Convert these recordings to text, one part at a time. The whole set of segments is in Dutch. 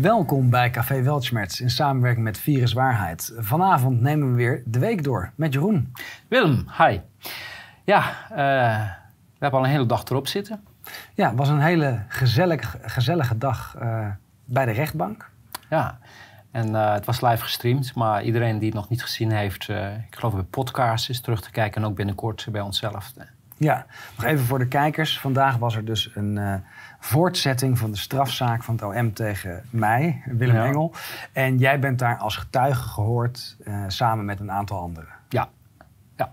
Welkom bij Café Weltschmerz in samenwerking met Virus Waarheid. Vanavond nemen we weer de week door met Jeroen. Willem, hi. Ja, uh, we hebben al een hele dag erop zitten. Ja, het was een hele gezellig, gezellige dag uh, bij de rechtbank. Ja, en uh, het was live gestreamd, maar iedereen die het nog niet gezien heeft, ik geloof bij podcast is terug te kijken en ook binnenkort bij onszelf. Ja, nog even voor de kijkers. Vandaag was er dus een voortzetting van de strafzaak van het OM tegen mij, Willem Engel. En jij bent daar als getuige gehoord uh, samen met een aantal anderen. Ja, ja.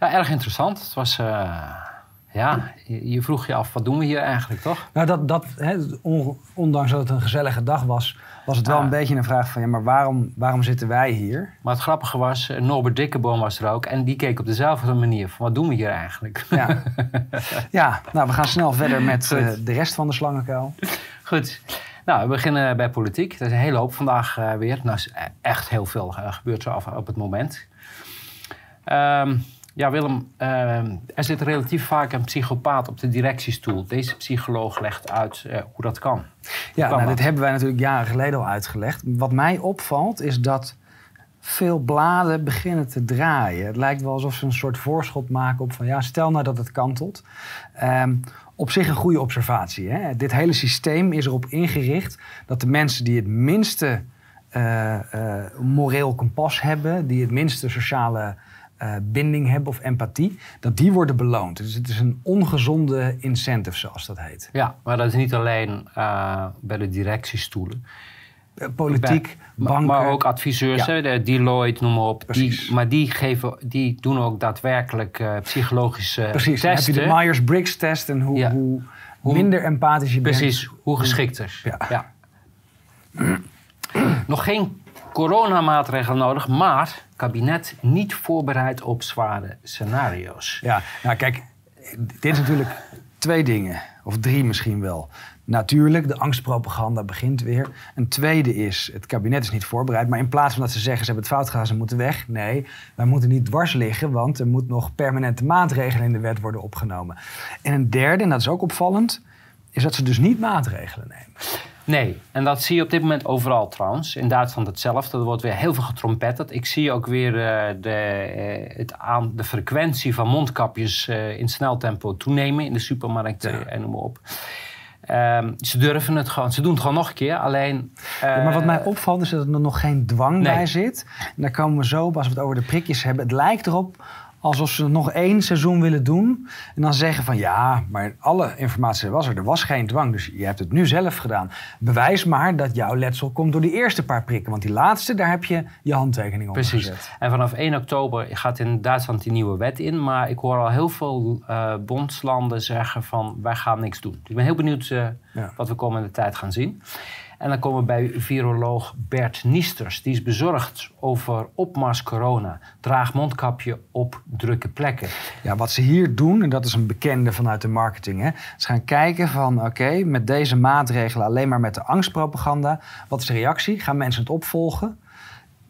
ja erg interessant. Het was. Uh, ja, je, vroeg je af, wat doen we hier eigenlijk, toch? Nou, dat, dat, ondanks dat het een gezellige dag was, was het wel Ah. een beetje een vraag van... ja, maar waarom, waarom zitten wij hier? Maar het grappige was, eh, Norbert Dikkeboom was er ook... en die keek op dezelfde manier van, wat doen we hier eigenlijk? Ja, ja nou, we gaan snel verder met uh, de rest van de slangenkuil. Goed. Nou, we beginnen bij politiek. Er is een hele hoop vandaag uh, weer. Nou, is echt heel veel uh, gebeurt er op het moment. Um, ja, Willem, uh, er zit relatief vaak een psychopaat op de directiestoel. Deze psycholoog legt uit uh, hoe dat kan. Ja, nou, dit hebben wij natuurlijk jaren geleden al uitgelegd. Wat mij opvalt is dat veel bladen beginnen te draaien. Het lijkt wel alsof ze een soort voorschot maken op van... ja, stel nou dat het kantelt. Um, op zich een goede observatie. Hè? Dit hele systeem is erop ingericht dat de mensen die het minste uh, uh, moreel kompas hebben... die het minste sociale uh, binding hebben of empathie, dat die worden beloond. Dus het is een ongezonde incentive, zoals dat heet. Ja, maar dat is niet alleen uh, bij de directiestoelen. Uh, politiek, bij, banken. Maar ook adviseurs, ja. de Deloitte, noem maar op. Die, maar die, geven, die doen ook daadwerkelijk psychologische Precies. testen. Precies, heb je de Myers-Briggs-test en hoe, ja. hoe, hoe, minder empathisch je precies, bent. Precies, hoe geschikter. Ja. ja. Nog geen coronamaatregelen nodig, maar kabinet niet voorbereid op zware scenario's. Ja, nou kijk, dit is natuurlijk twee dingen, of drie misschien wel. Natuurlijk, de angstpropaganda begint weer. Een tweede is, het kabinet is niet voorbereid. Maar in plaats van dat ze zeggen, ze hebben het fout gedaan, ze moeten weg. Nee, wij moeten niet dwars liggen, want er moet nog permanente maatregelen in de wet worden opgenomen. En een derde, en dat is ook opvallend, is dat ze dus niet maatregelen nemen. Nee, en dat zie je op dit moment overal trouwens. In Duitsland hetzelfde. Er wordt weer heel veel getrompetterd. Ik zie ook weer uh, de, uh, het aan, de frequentie van mondkapjes uh, in snel tempo toenemen in de supermarkten ja. en noem maar op. Um, ze durven het gewoon, ze doen het gewoon nog een keer. Alleen. Ja, maar wat mij opvalt is dat er nog geen dwang nee. bij zit. En daar komen we zo als we het over de prikjes hebben. Het lijkt erop alsof ze nog één seizoen willen doen. En dan zeggen van ja, maar alle informatie was er. Er was geen dwang, dus je hebt het nu zelf gedaan. Bewijs maar dat jouw letsel komt door die eerste paar prikken. Want die laatste, daar heb je je handtekening op Precies. gezet. En vanaf 1 oktober gaat in Duitsland die nieuwe wet in. Maar ik hoor al heel veel uh, bondslanden zeggen van wij gaan niks doen. Dus ik ben heel benieuwd uh, ja. wat we komende tijd gaan zien. En dan komen we bij viroloog Bert Niesters. Die is bezorgd over opmars corona. Draag mondkapje op drukke plekken. Ja, wat ze hier doen, en dat is een bekende vanuit de marketing. Hè, ze gaan kijken van, oké, met deze maatregelen alleen maar met de angstpropaganda. Wat is de reactie? Gaan mensen het opvolgen?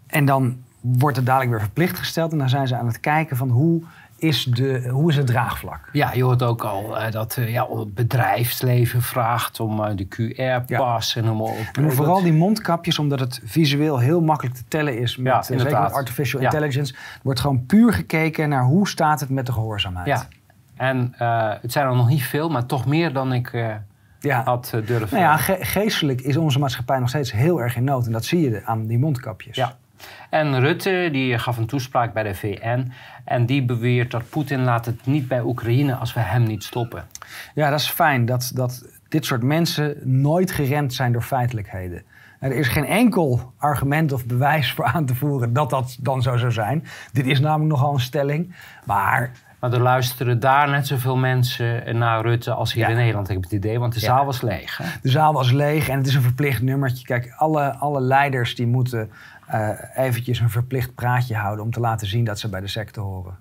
En dan wordt het dadelijk weer verplicht gesteld. En dan zijn ze aan het kijken van hoe is, de, hoe is het draagvlak? Ja, je hoort ook al uh, dat uh, ja, het bedrijfsleven vraagt om uh, de QR-pas ja. en maar op. En vooral die mondkapjes, omdat het visueel heel makkelijk te tellen is met, ja, zeker met artificial intelligence. wordt gewoon puur gekeken naar hoe staat het met de gehoorzaamheid. Ja, en eh, het zijn er nog niet veel, maar toch meer dan ik ja. had durven. Nou ja, ge geestelijk is onze maatschappij nog steeds heel erg in nood. En dat zie je aan die mondkapjes. Ja. En Rutte die gaf een toespraak bij de VN. En die beweert dat Poetin laat het niet bij Oekraïne als we hem niet stoppen. Ja, dat is fijn. Dat, dat dit soort mensen nooit geremd zijn door feitelijkheden. Er is geen enkel argument of bewijs voor aan te voeren dat dat dan zo zou zijn. Dit is namelijk nogal een stelling. Maar maar er luisteren daar net zoveel mensen naar Rutte als hier Ja. in Nederland, heb ik het idee. Want de Ja. zaal was leeg. Hè? de zaal was leeg en het is een verplicht nummertje. Kijk, alle, alle leiders die moeten eh, eventjes een verplicht praatje houden... om te laten zien dat ze bij de secte horen.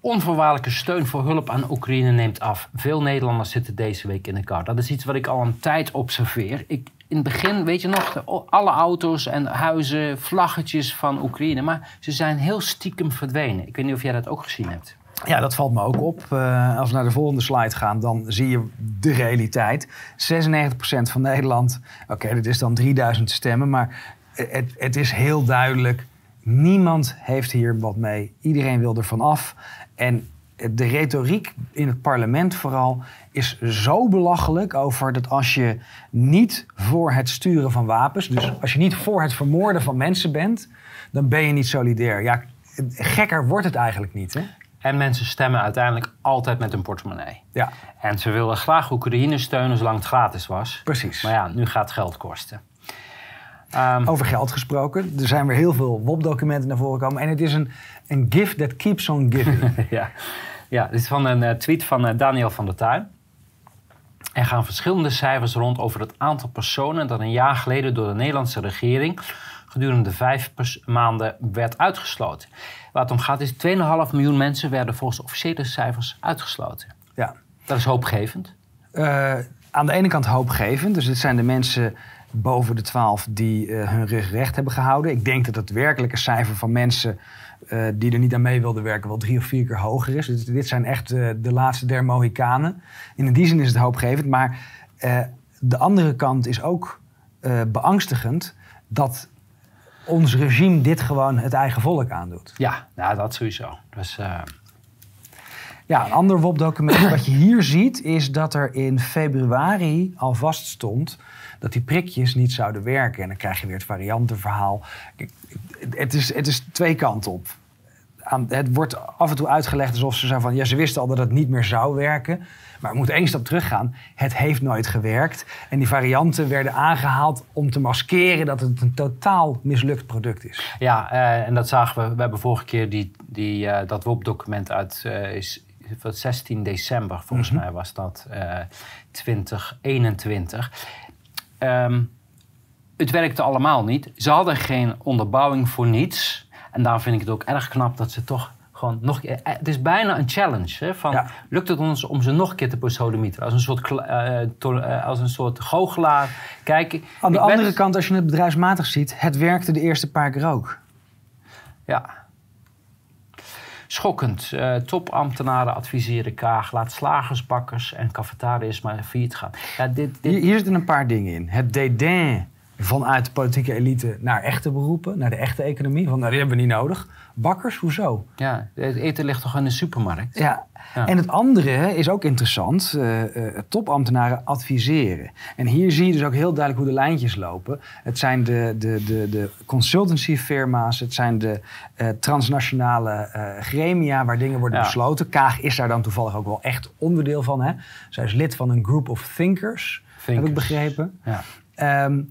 Onvoorwaardelijke steun voor hulp aan Oekraïne neemt af. Veel Nederlanders zitten deze week in de kou. Dat is iets wat ik al een tijd observeer. Ik, in het begin, weet je nog, alle auto's en huizen, vlaggetjes van Oekraïne. Maar ze zijn heel stiekem verdwenen. Ik weet niet of jij dat ook gezien hebt. Ja, dat valt me ook op. Uh, als we naar de volgende slide gaan, dan zie je de realiteit. 96% van Nederland, oké, dat is dan 3000 stemmen, maar het, het is heel duidelijk. Niemand heeft hier wat mee. Iedereen wil er vanaf. En de retoriek in het parlement vooral is zo belachelijk over dat als je niet voor het sturen van wapens, dus als je niet voor het vermoorden van mensen bent, dan ben je niet solidair. Ja, gekker wordt het eigenlijk niet. Hè? En mensen stemmen uiteindelijk altijd met een portemonnee. Ja. En ze wilden graag Oekraïne steunen zolang het gratis was. Precies. Maar ja, nu gaat het geld kosten. Um, Over geld gesproken. Er zijn weer heel veel WOP-documenten naar voren gekomen. En het is een, een gift that keeps on giving. ja. ja, dit is van een uh, tweet van uh, Daniel van der Tuin. Er gaan verschillende cijfers rond over het aantal personen dat een jaar geleden door de Nederlandse regering gedurende vijf maanden werd uitgesloten. Waar het om gaat is 2,5 miljoen mensen werden volgens officiële cijfers uitgesloten. Ja. Dat is hoopgevend. Uh, aan de ene kant hoopgevend. Dus dit zijn de mensen boven de 12 die uh, hun rug recht hebben gehouden. Ik denk dat het werkelijke cijfer van mensen uh, die er niet aan mee wilden werken wel drie of vier keer hoger is. Dus dit zijn echt uh, de laatste der Mohikanen. In die zin is het hoopgevend. Maar de andere kant is ook beangstigend dat ons regime dit gewoon het eigen volk aandoet. Ja, nou, dat sowieso. Dus, ja, een ander WOP-document wat je hier ziet is dat er in februari al vast stond dat die prikjes niet zouden werken. En dan krijg je weer het variantenverhaal. Het is, het is twee kanten op. Het wordt af en toe uitgelegd alsof ze zijn van... ja, ze wisten al dat het niet meer zou werken. Maar we moeten één stap teruggaan. Het heeft nooit gewerkt. En die varianten werden aangehaald om te maskeren... dat het een totaal mislukt product is. Ja, uh, en dat zagen we. We hebben vorige keer die, die, uh, dat WOP-document uit... Uh, is, 16 december, volgens mm -hmm. mij was dat 2021. Um, het werkte allemaal niet. Ze hadden geen onderbouwing voor niets. En daar vind ik het ook erg knap dat ze toch gewoon nog... Het is bijna een challenge. Hè, van, Lukt het ons om ze nog een keer te posodemieteren? Als een soort, uh, to, uh, als een soort goochelaar. Kijk, Aan de andere ben... kant, als je het bedrijfsmatig ziet... het werkte de eerste paar keer ook. Ja. Schokkend. Uh, topambtenaren adviseren Kaag. Laat slagers, bakkers en cafetariërs maar failliet gaan. Ja, dit. Hier, zitten een paar dingen in. Het dédain vanuit de politieke elite naar echte beroepen, naar de echte economie. Nou, die hebben we niet nodig. Bakkers, hoezo? Ja, het eten ligt toch in de supermarkt? Ja. ja. En het andere is ook interessant. Uh, uh, topambtenaren adviseren. En hier zie je dus ook heel duidelijk hoe de lijntjes lopen. Het zijn de, de, de, de consultancyfirma's. Het zijn de uh, transnationale gremia waar dingen worden ja. besloten. Kaag is daar dan toevallig ook wel echt onderdeel van. Hè? Zij is lid van een group of thinkers, thinkers. heb ik begrepen. Ja. Um,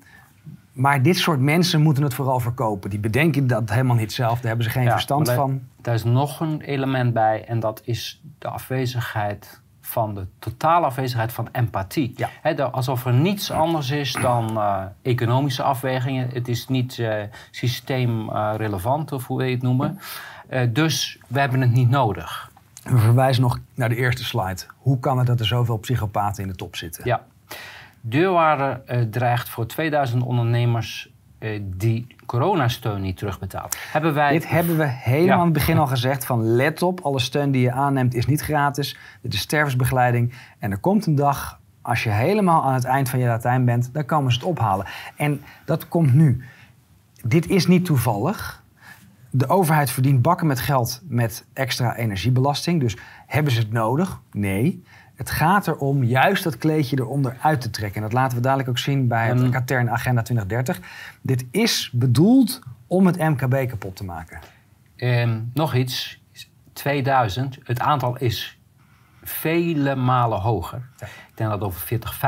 maar dit soort mensen moeten het vooral verkopen. Die bedenken dat helemaal niet zelf. Daar hebben ze geen ja, verstand daar, van. Daar is nog een element bij. En dat is de afwezigheid van de totale afwezigheid van empathie. Ja. He, de, alsof er niets anders is dan uh, economische afwegingen. Het is niet uh, systeemrelevant, of hoe wil je het noemen. Dus we hebben het niet nodig. We verwijzen nog naar de eerste slide. Hoe kan het dat er zoveel psychopaten in de top zitten? Ja. Deurwaarde uh, dreigt voor 2000 ondernemers uh, die coronasteun niet terugbetaalt. Hebben wij... Dit hebben we helemaal ja. aan het begin al gezegd. Van let op, alle steun die je aanneemt is niet gratis. Dit is stervensbegeleiding. En er komt een dag, als je helemaal aan het eind van je Latijn bent... dan komen ze het ophalen. En dat komt nu. Dit is niet toevallig. De overheid verdient bakken met geld met extra energiebelasting. Dus hebben ze het nodig? Nee. Het gaat erom juist dat kleedje eronder uit te trekken. En dat laten we dadelijk ook zien bij het Katern Agenda 2030. Dit is bedoeld om het MKB kapot te maken. Um, nog iets. 2000, het aantal is vele malen hoger. Ja. Ik denk dat het over 40,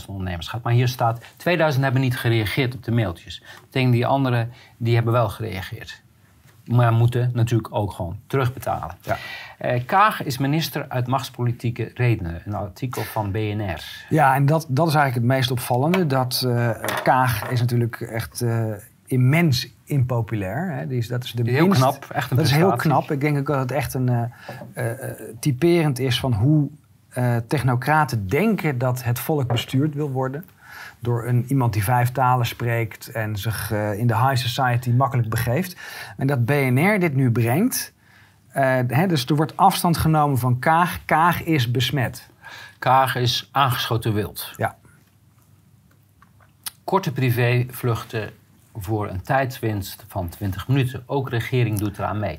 50.000 ondernemers gaat. Maar hier staat, 2000 hebben niet gereageerd op de mailtjes. Ik denk die anderen, die hebben wel gereageerd maar moeten natuurlijk ook gewoon terugbetalen. Ja. Uh, Kaag is minister uit machtspolitieke redenen. Een artikel van BNR. Ja, en dat, dat is eigenlijk het meest opvallende. Dat uh, Kaag is natuurlijk echt uh, immens impopulair. Hè. Die is, dat is de heel minst, knap, echt een Dat is heel knap. Ik denk ook dat het echt een typerend is van hoe technocraten denken dat het volk bestuurd wil worden door een, iemand die vijf talen spreekt en zich uh, in de high society makkelijk begeeft. En dat BNR dit nu brengt, hè, dus er wordt afstand genomen van Kaag. Kaag is besmet. Kaag is aangeschoten wild. Ja. Korte privévluchten voor een tijdswinst van 20 minuten. Ook regering doet eraan mee.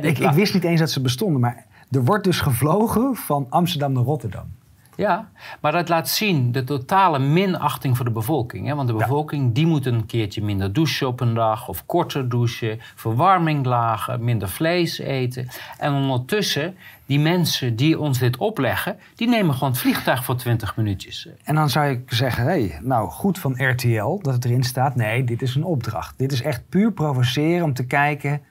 Ik, ik wist niet eens dat ze bestonden, maar er wordt dus gevlogen van Amsterdam naar Rotterdam. Ja, maar dat laat zien de totale minachting voor de bevolking. Hè? Want de bevolking die moet een keertje minder douchen op een dag of korter douchen, verwarming lagen, minder vlees eten. En ondertussen, die mensen die ons dit opleggen, die nemen gewoon het vliegtuig voor 20 minuutjes. En dan zou ik zeggen, hé, hey, nou goed van RTL dat het erin staat. Nee, dit is een opdracht. Dit is echt puur provoceren om te kijken,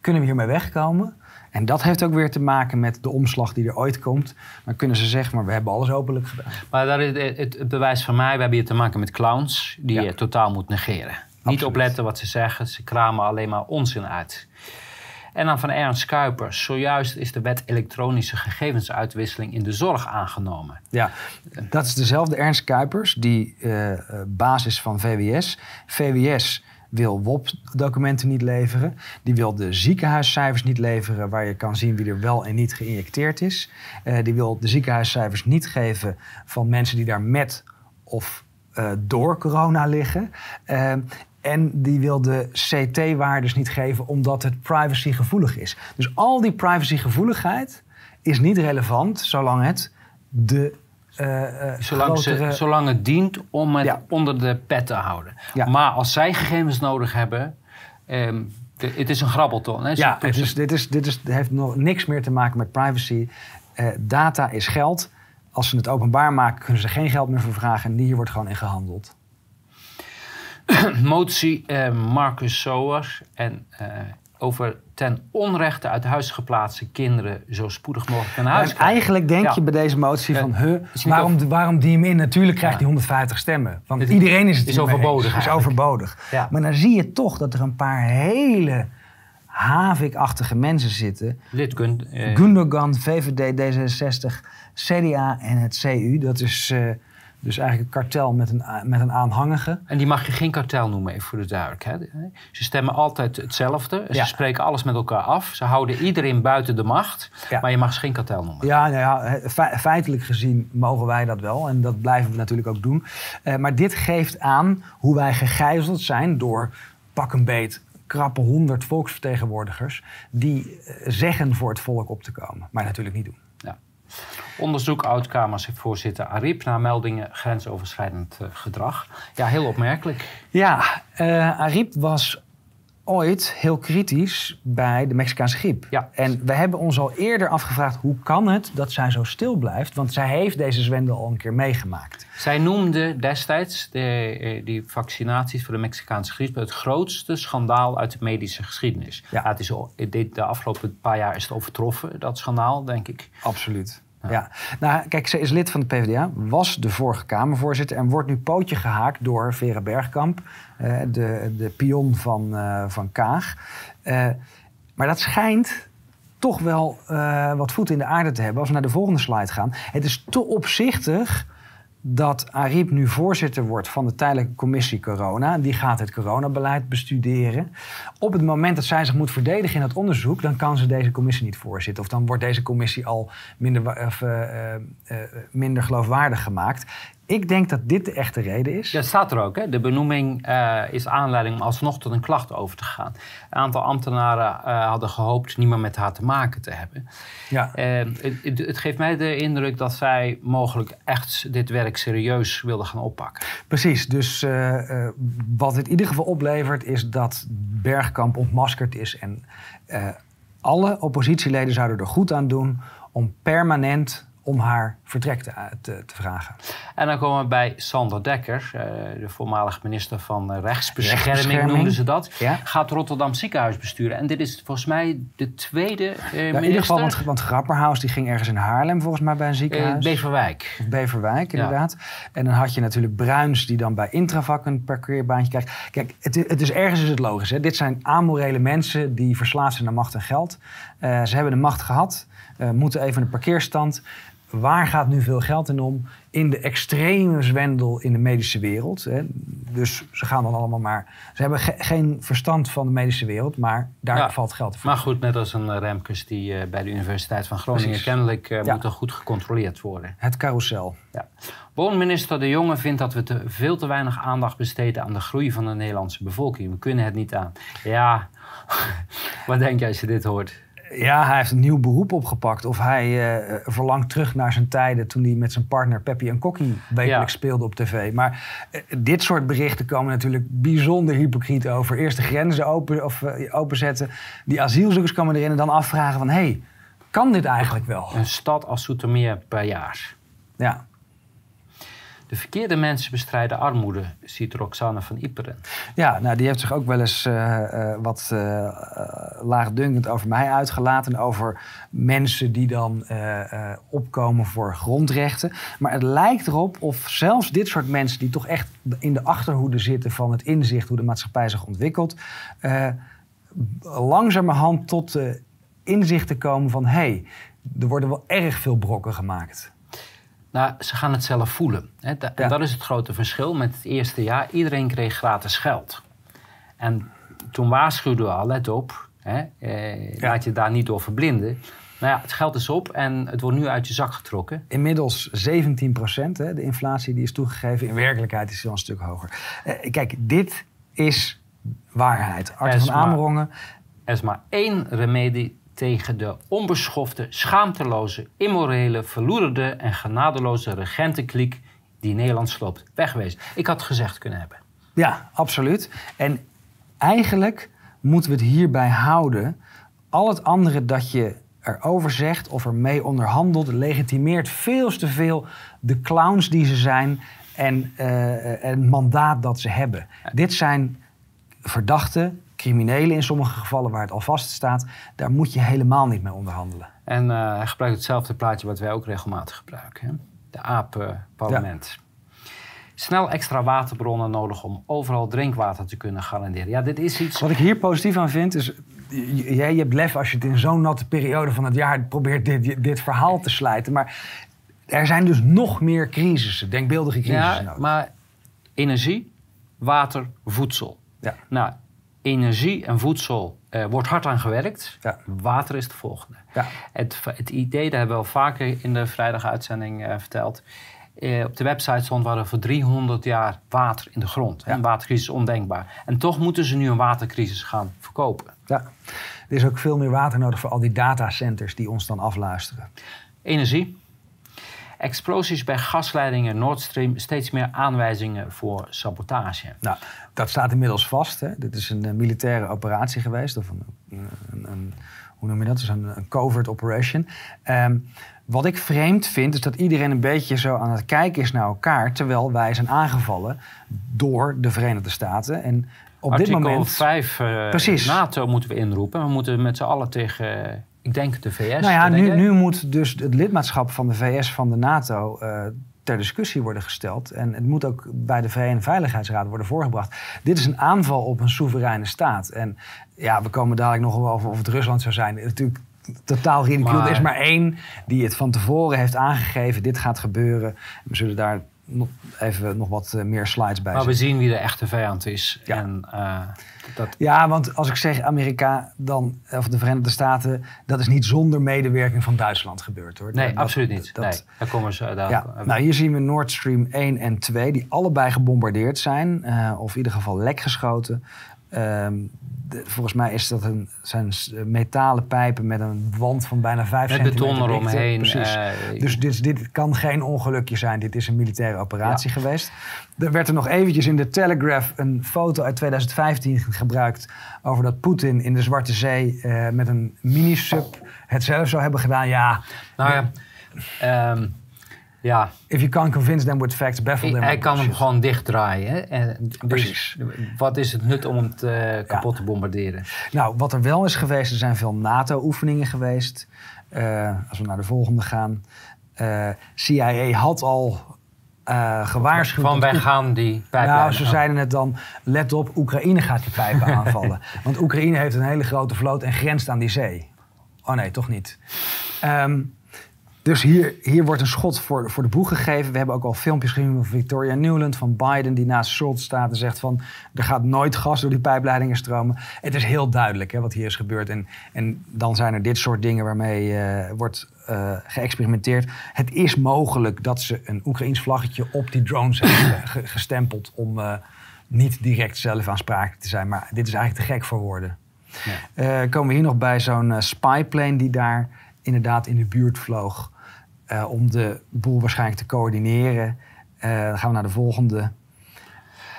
kunnen we hiermee wegkomen? En dat heeft ook weer te maken met de omslag die er ooit komt. Dan kunnen ze zeggen, maar we hebben alles openlijk gedaan. Maar daar is het, bewijs van mij, we hebben hier te maken met clowns die je totaal moet negeren. Niet opletten wat ze zeggen, ze kramen alleen maar onzin uit. En dan van Ernst Kuipers. Zojuist is de wet elektronische gegevensuitwisseling in de zorg aangenomen. Ja, dat is dezelfde Ernst Kuipers, die uh, basis van VWS. VWS wil WOP-documenten niet leveren. Die wil de ziekenhuiscijfers niet leveren, waar je kan zien wie er wel en niet geïnjecteerd is. Uh, die wil de ziekenhuiscijfers niet geven van mensen die daar met of uh, door corona liggen. Uh, en die wil de CT-waardes niet geven omdat het privacygevoelig is. Dus al die privacygevoeligheid is niet relevant zolang het de uh, zolang, ze, zolang het dient om het onder de pet te houden. Maar als zij gegevens nodig hebben. Um, het is een grabbelton. Hè? Ja, het is, dit, is, dit is, heeft nog niks meer te maken met privacy. Uh, data is geld. Als ze het openbaar maken, kunnen ze geen geld meer voor vragen. En hier wordt gewoon in gehandeld. Motie uh, Marcus Soers en over ten onrechte uit huis geplaatste kinderen zo spoedig mogelijk naar huis krijgen. Eigenlijk denk je bij deze motie van, huh, waarom, waarom die hem in? Natuurlijk krijgt hij 150 stemmen. Want iedereen is het is overbodig. is overbodig. Maar dan zie je toch dat er een paar hele havikachtige mensen zitten. Lidkund, eh. Gundogan, VVD, D66, CDA en het CU. Dat is... Uh, dus eigenlijk een kartel met een, met een aanhangige. En die mag je geen kartel noemen, even voor de duidelijkheid. Ze stemmen altijd hetzelfde. Ze spreken alles met elkaar af. Ze houden iedereen buiten de macht. Maar je mag ze geen kartel noemen. Ja, nou ja, feitelijk gezien mogen wij dat wel. En dat blijven we natuurlijk ook doen. Uh, maar dit geeft aan hoe wij gegijzeld zijn door pak een beet krappe honderd volksvertegenwoordigers... die eh, zeggen voor het volk op te komen, maar natuurlijk niet doen. Onderzoek oud-Kamervoorzitter Ariep naar meldingen grensoverschrijdend uh, gedrag. Ja, heel opmerkelijk. Ja, uh, Ariep was ooit heel kritisch bij de Mexicaanse griep. Ja. En we hebben ons al eerder afgevraagd hoe kan het dat zij zo stil blijft? Want zij heeft deze zwendel al een keer meegemaakt. Zij noemde destijds de, eh, die vaccinaties voor de Mexicaanse griep het grootste schandaal uit de medische geschiedenis. Ja. het is, de afgelopen paar jaar is het overtroffen, dat schandaal, denk ik. Absoluut. Ja. nou kijk, ze is lid van de PvdA, was de vorige Kamervoorzitter en wordt nu pootje gehaakt door Vera Bergkamp, uh, de, de pion van, uh, van Kaag. Uh, maar dat schijnt toch wel wat voet in de aarde te hebben als we naar de volgende slide gaan. Het is te opzichtig dat Ariep nu voorzitter wordt van de tijdelijke commissie corona. Die gaat het coronabeleid bestuderen. Op het moment dat zij zich moet verdedigen in het onderzoek, dan kan ze deze commissie niet voorzitten. Of dan wordt deze commissie al minder, of, uh, uh, minder geloofwaardig gemaakt. Ik denk dat dit de echte reden is. Het staat er ook. Hè? De benoeming uh, is aanleiding om alsnog tot een klacht over te gaan. Een aantal ambtenaren uh, hadden gehoopt niet meer met haar te maken te hebben. Ja. Uh, het, het, geeft mij de indruk dat zij mogelijk echt dit werk serieus wilden gaan oppakken. Precies. Dus wat het in ieder geval oplevert is dat Bergkamp ontmaskerd is. En alle oppositieleden zouden er goed aan doen om permanent om haar vertrek te, te, te, vragen. En dan komen we bij Sander Dekker, uh, de voormalig minister van uh, rechtsbescherming, rechtsbescherming, noemden ze dat. Ja? Gaat Rotterdam ziekenhuis besturen. En dit is volgens mij de tweede ja, minister. In ieder geval, want, want Grapperhaus die ging ergens in Haarlem volgens mij bij een ziekenhuis. Beverwijk. Beverwijk, inderdaad. En dan had je natuurlijk Bruins die dan bij Intravak een parkeerbaantje krijgt. Kijk, het, het is ergens is het logisch. Hè? Dit zijn amorele mensen die verslaafd zijn naar macht en geld. ze hebben de macht gehad, moeten even een parkeerstand waar gaat nu veel geld in om? In de extreme zwendel in de medische wereld. Hè. Dus ze gaan dan allemaal maar. Ze hebben geen verstand van de medische wereld, maar daar valt geld voor. Maar goed, net als een Remkes die uh, bij de Universiteit van Groningen kennelijk uh, moet er goed gecontroleerd worden. Het carousel. Ja. Woonminister De Jonge vindt dat we te, veel te weinig aandacht besteden aan de groei van de Nederlandse bevolking. We kunnen het niet aan. Ja, wat denk je als je dit hoort? Ja, hij heeft een nieuw beroep opgepakt. Of hij uh, verlangt terug naar zijn tijden toen hij met zijn partner Peppy en Kokkie wekelijks speelde op tv. Maar uh, dit soort berichten komen natuurlijk bijzonder hypocriet over. Eerst de grenzen open, of, uh, openzetten. Die asielzoekers komen erin en dan afvragen van... hé, hey, kan dit eigenlijk wel? Een stad als Soetermeer per jaar. Ja. De verkeerde mensen bestrijden armoede, ziet Roxane van Iperen. Ja, nou, die heeft zich ook wel eens uh, uh, wat uh, laagdunkend over mij uitgelaten. Over mensen die dan opkomen voor grondrechten. Maar het lijkt erop of zelfs dit soort mensen, die toch echt in de achterhoede zitten van het inzicht hoe de maatschappij zich ontwikkelt, langzamerhand tot de inzichten komen van hé, hey, er worden wel erg veel brokken gemaakt. Nou, ze gaan het zelf voelen. Hè. En dat is het grote verschil met het eerste jaar. Iedereen kreeg gratis geld. En toen waarschuwden we al, let op, hè, eh, laat je daar niet door verblinden. Nou ja, het geld is op en het wordt nu uit je zak getrokken. Inmiddels 17 procent, de inflatie die is toegegeven. In werkelijkheid is het wel een stuk hoger. Eh, kijk, dit is waarheid. Arthur van Amerongen. Er is maar één remedie tegen de onbeschofte, schaamteloze, immorele, verloederde en genadeloze regentenkliek die Nederland sloopt. Wegwezen. Ik had het gezegd kunnen hebben. Ja, absoluut. En eigenlijk moeten we het hierbij houden. Al het andere dat je erover zegt of ermee onderhandelt, legitimeert veel te veel de clowns die ze zijn en uh, het mandaat dat ze hebben. Dit zijn verdachten criminelen in sommige gevallen waar het al vast staat, daar moet je helemaal niet mee onderhandelen. En uh, hij gebruikt hetzelfde plaatje wat wij ook regelmatig gebruiken. Hè? De apenparlement. Snel extra waterbronnen nodig om overal drinkwater te kunnen garanderen. Ja, dit is iets... Wat ik hier positief aan vind is... Jij je hebt lef als je het in zo'n natte periode van het jaar probeert dit, dit verhaal te slijten. Maar er zijn dus nog meer crisissen, denkbeeldige crisissen ja, maar energie, water, voedsel. Ja. Nou, energie en voedsel uh, wordt hard aan gewerkt. Ja. Water is de volgende. Ja. Het, het, idee, dat hebben we al vaker in de vrijdaguitzending uh, verteld. Uh, op de website stond we voor 300 jaar water in de grond. Ja. Een watercrisis ondenkbaar. En toch moeten ze nu een watercrisis gaan verkopen. Ja, er is ook veel meer water nodig voor al die datacenters die ons dan afluisteren. Energie. Explosies bij gasleidingen Nord Stream, steeds meer aanwijzingen voor sabotage. Nou, dat staat inmiddels vast. Hè. Dit is een uh, militaire operatie geweest, of een, een, een, hoe noem je dat? Dus een, een covert operation. Um, wat ik vreemd vind, is dat iedereen een beetje zo aan het kijken is naar elkaar, terwijl wij zijn aangevallen door de Verenigde Staten. En op dit moment. 5 uh, Precies. NATO moeten we inroepen. We moeten met z'n allen tegen ik denk de VS. Nou ja, nu, nu, moet dus het lidmaatschap van de VS van de NATO uh, ter discussie worden gesteld. En het moet ook bij de VN Veiligheidsraad worden voorgebracht. Dit is een aanval op een soevereine staat. En ja, we komen dadelijk nog wel over of het Rusland zou zijn. Natuurlijk totaal ridicule. Er is maar één die het van tevoren heeft aangegeven. Dit gaat gebeuren. We zullen daar even nog wat eh, meer slides bij Maar we zien wie de echte vijand is. Ja. En, uh, dat... ja, want als ik zeg Amerika, dan, of de Verenigde Staten, dat is niet zonder medewerking van Duitsland gebeurd hoor. Nee, absoluut niet. Dat, nee, daar komen ze daar ja. Nou, hier zien we Nord Stream 1 en 2, die allebei gebombardeerd zijn, uh, of in ieder geval lek geschoten. Um, volgens mij is dat een, zijn metalen pijpen met een wand van bijna 5 centimeter. Met beton eromheen. Precies. Uh, dus dit, dit, kan geen ongelukje zijn. Dit is een militaire operatie geweest. Er werd er nog eventjes in de Telegraph een foto uit 2015 gebruikt... over dat Poetin in de Zwarte Zee uh, met een mini-sub het zelf zou hebben gedaan. Ja, nou ja... Um, ja. If you can't convince them with facts, baffle them. Hij kan hem gewoon dichtdraaien. En dus Precies. wat is het nut om hem te, kapot te bombarderen? Nou, wat er wel is geweest, er zijn veel NATO-oefeningen geweest. Uh, als we naar de volgende gaan. Uh, CIA had al uh, gewaarschuwd. Van wij gaan die pijpen Nou, ze zeiden het dan, let op, Oekraïne gaat die pijpen aanvallen. Want Oekraïne heeft een hele grote vloot en grenst aan die zee. Oh nee, toch niet. Um, Dus hier, hier wordt een schot voor, voor de boeg gegeven. We hebben ook al filmpjes gezien van Victoria Newland, van Biden, die naast Schultz staat en zegt van er gaat nooit gas door die pijpleidingen stromen. Het is heel duidelijk hè, wat hier is gebeurd. En, en dan zijn er dit soort dingen waarmee uh, wordt uh, geëxperimenteerd. Het is mogelijk dat ze een Oekraïns vlaggetje op die drones hebben gestempeld om uh, niet direct zelf aansprakelijk te zijn. Maar dit is eigenlijk te gek voor woorden. Ja. Komen we hier nog bij zo'n spyplane die daar inderdaad in de buurt vloog. Om de boel waarschijnlijk te coördineren. dan gaan we naar de volgende.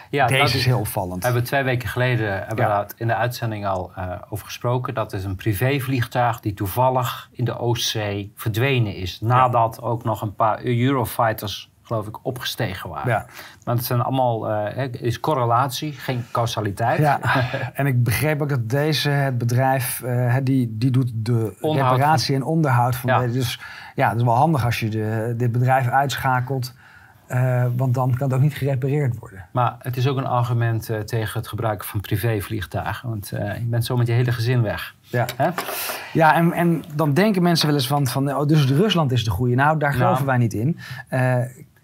Ja, Deze is heel opvallend. Hebben we twee weken geleden hebben we in de uitzending al uh, over gesproken. Dat is een privévliegtuig die toevallig in de Oostzee verdwenen is. Nadat ook nog een paar Eurofighters, geloof ik, opgestegen waren. Ja. Maar het zijn allemaal uh, is correlatie, geen causaliteit. Ja. en ik begreep ook dat deze, het bedrijf, uh, die, die doet de reparatie en onderhoud van deze. Dus ja, het is wel handig als je de, dit bedrijf uitschakelt. Uh, want dan kan het ook niet gerepareerd worden. Maar het is ook een argument uh, tegen het gebruiken van privévliegtuigen. Want uh, je bent zo met je hele gezin weg. Ja, Hè? ja en, en dan denken mensen wel eens van, van oh, dus Rusland is de goede. Nou, daar geloven nou. wij niet in.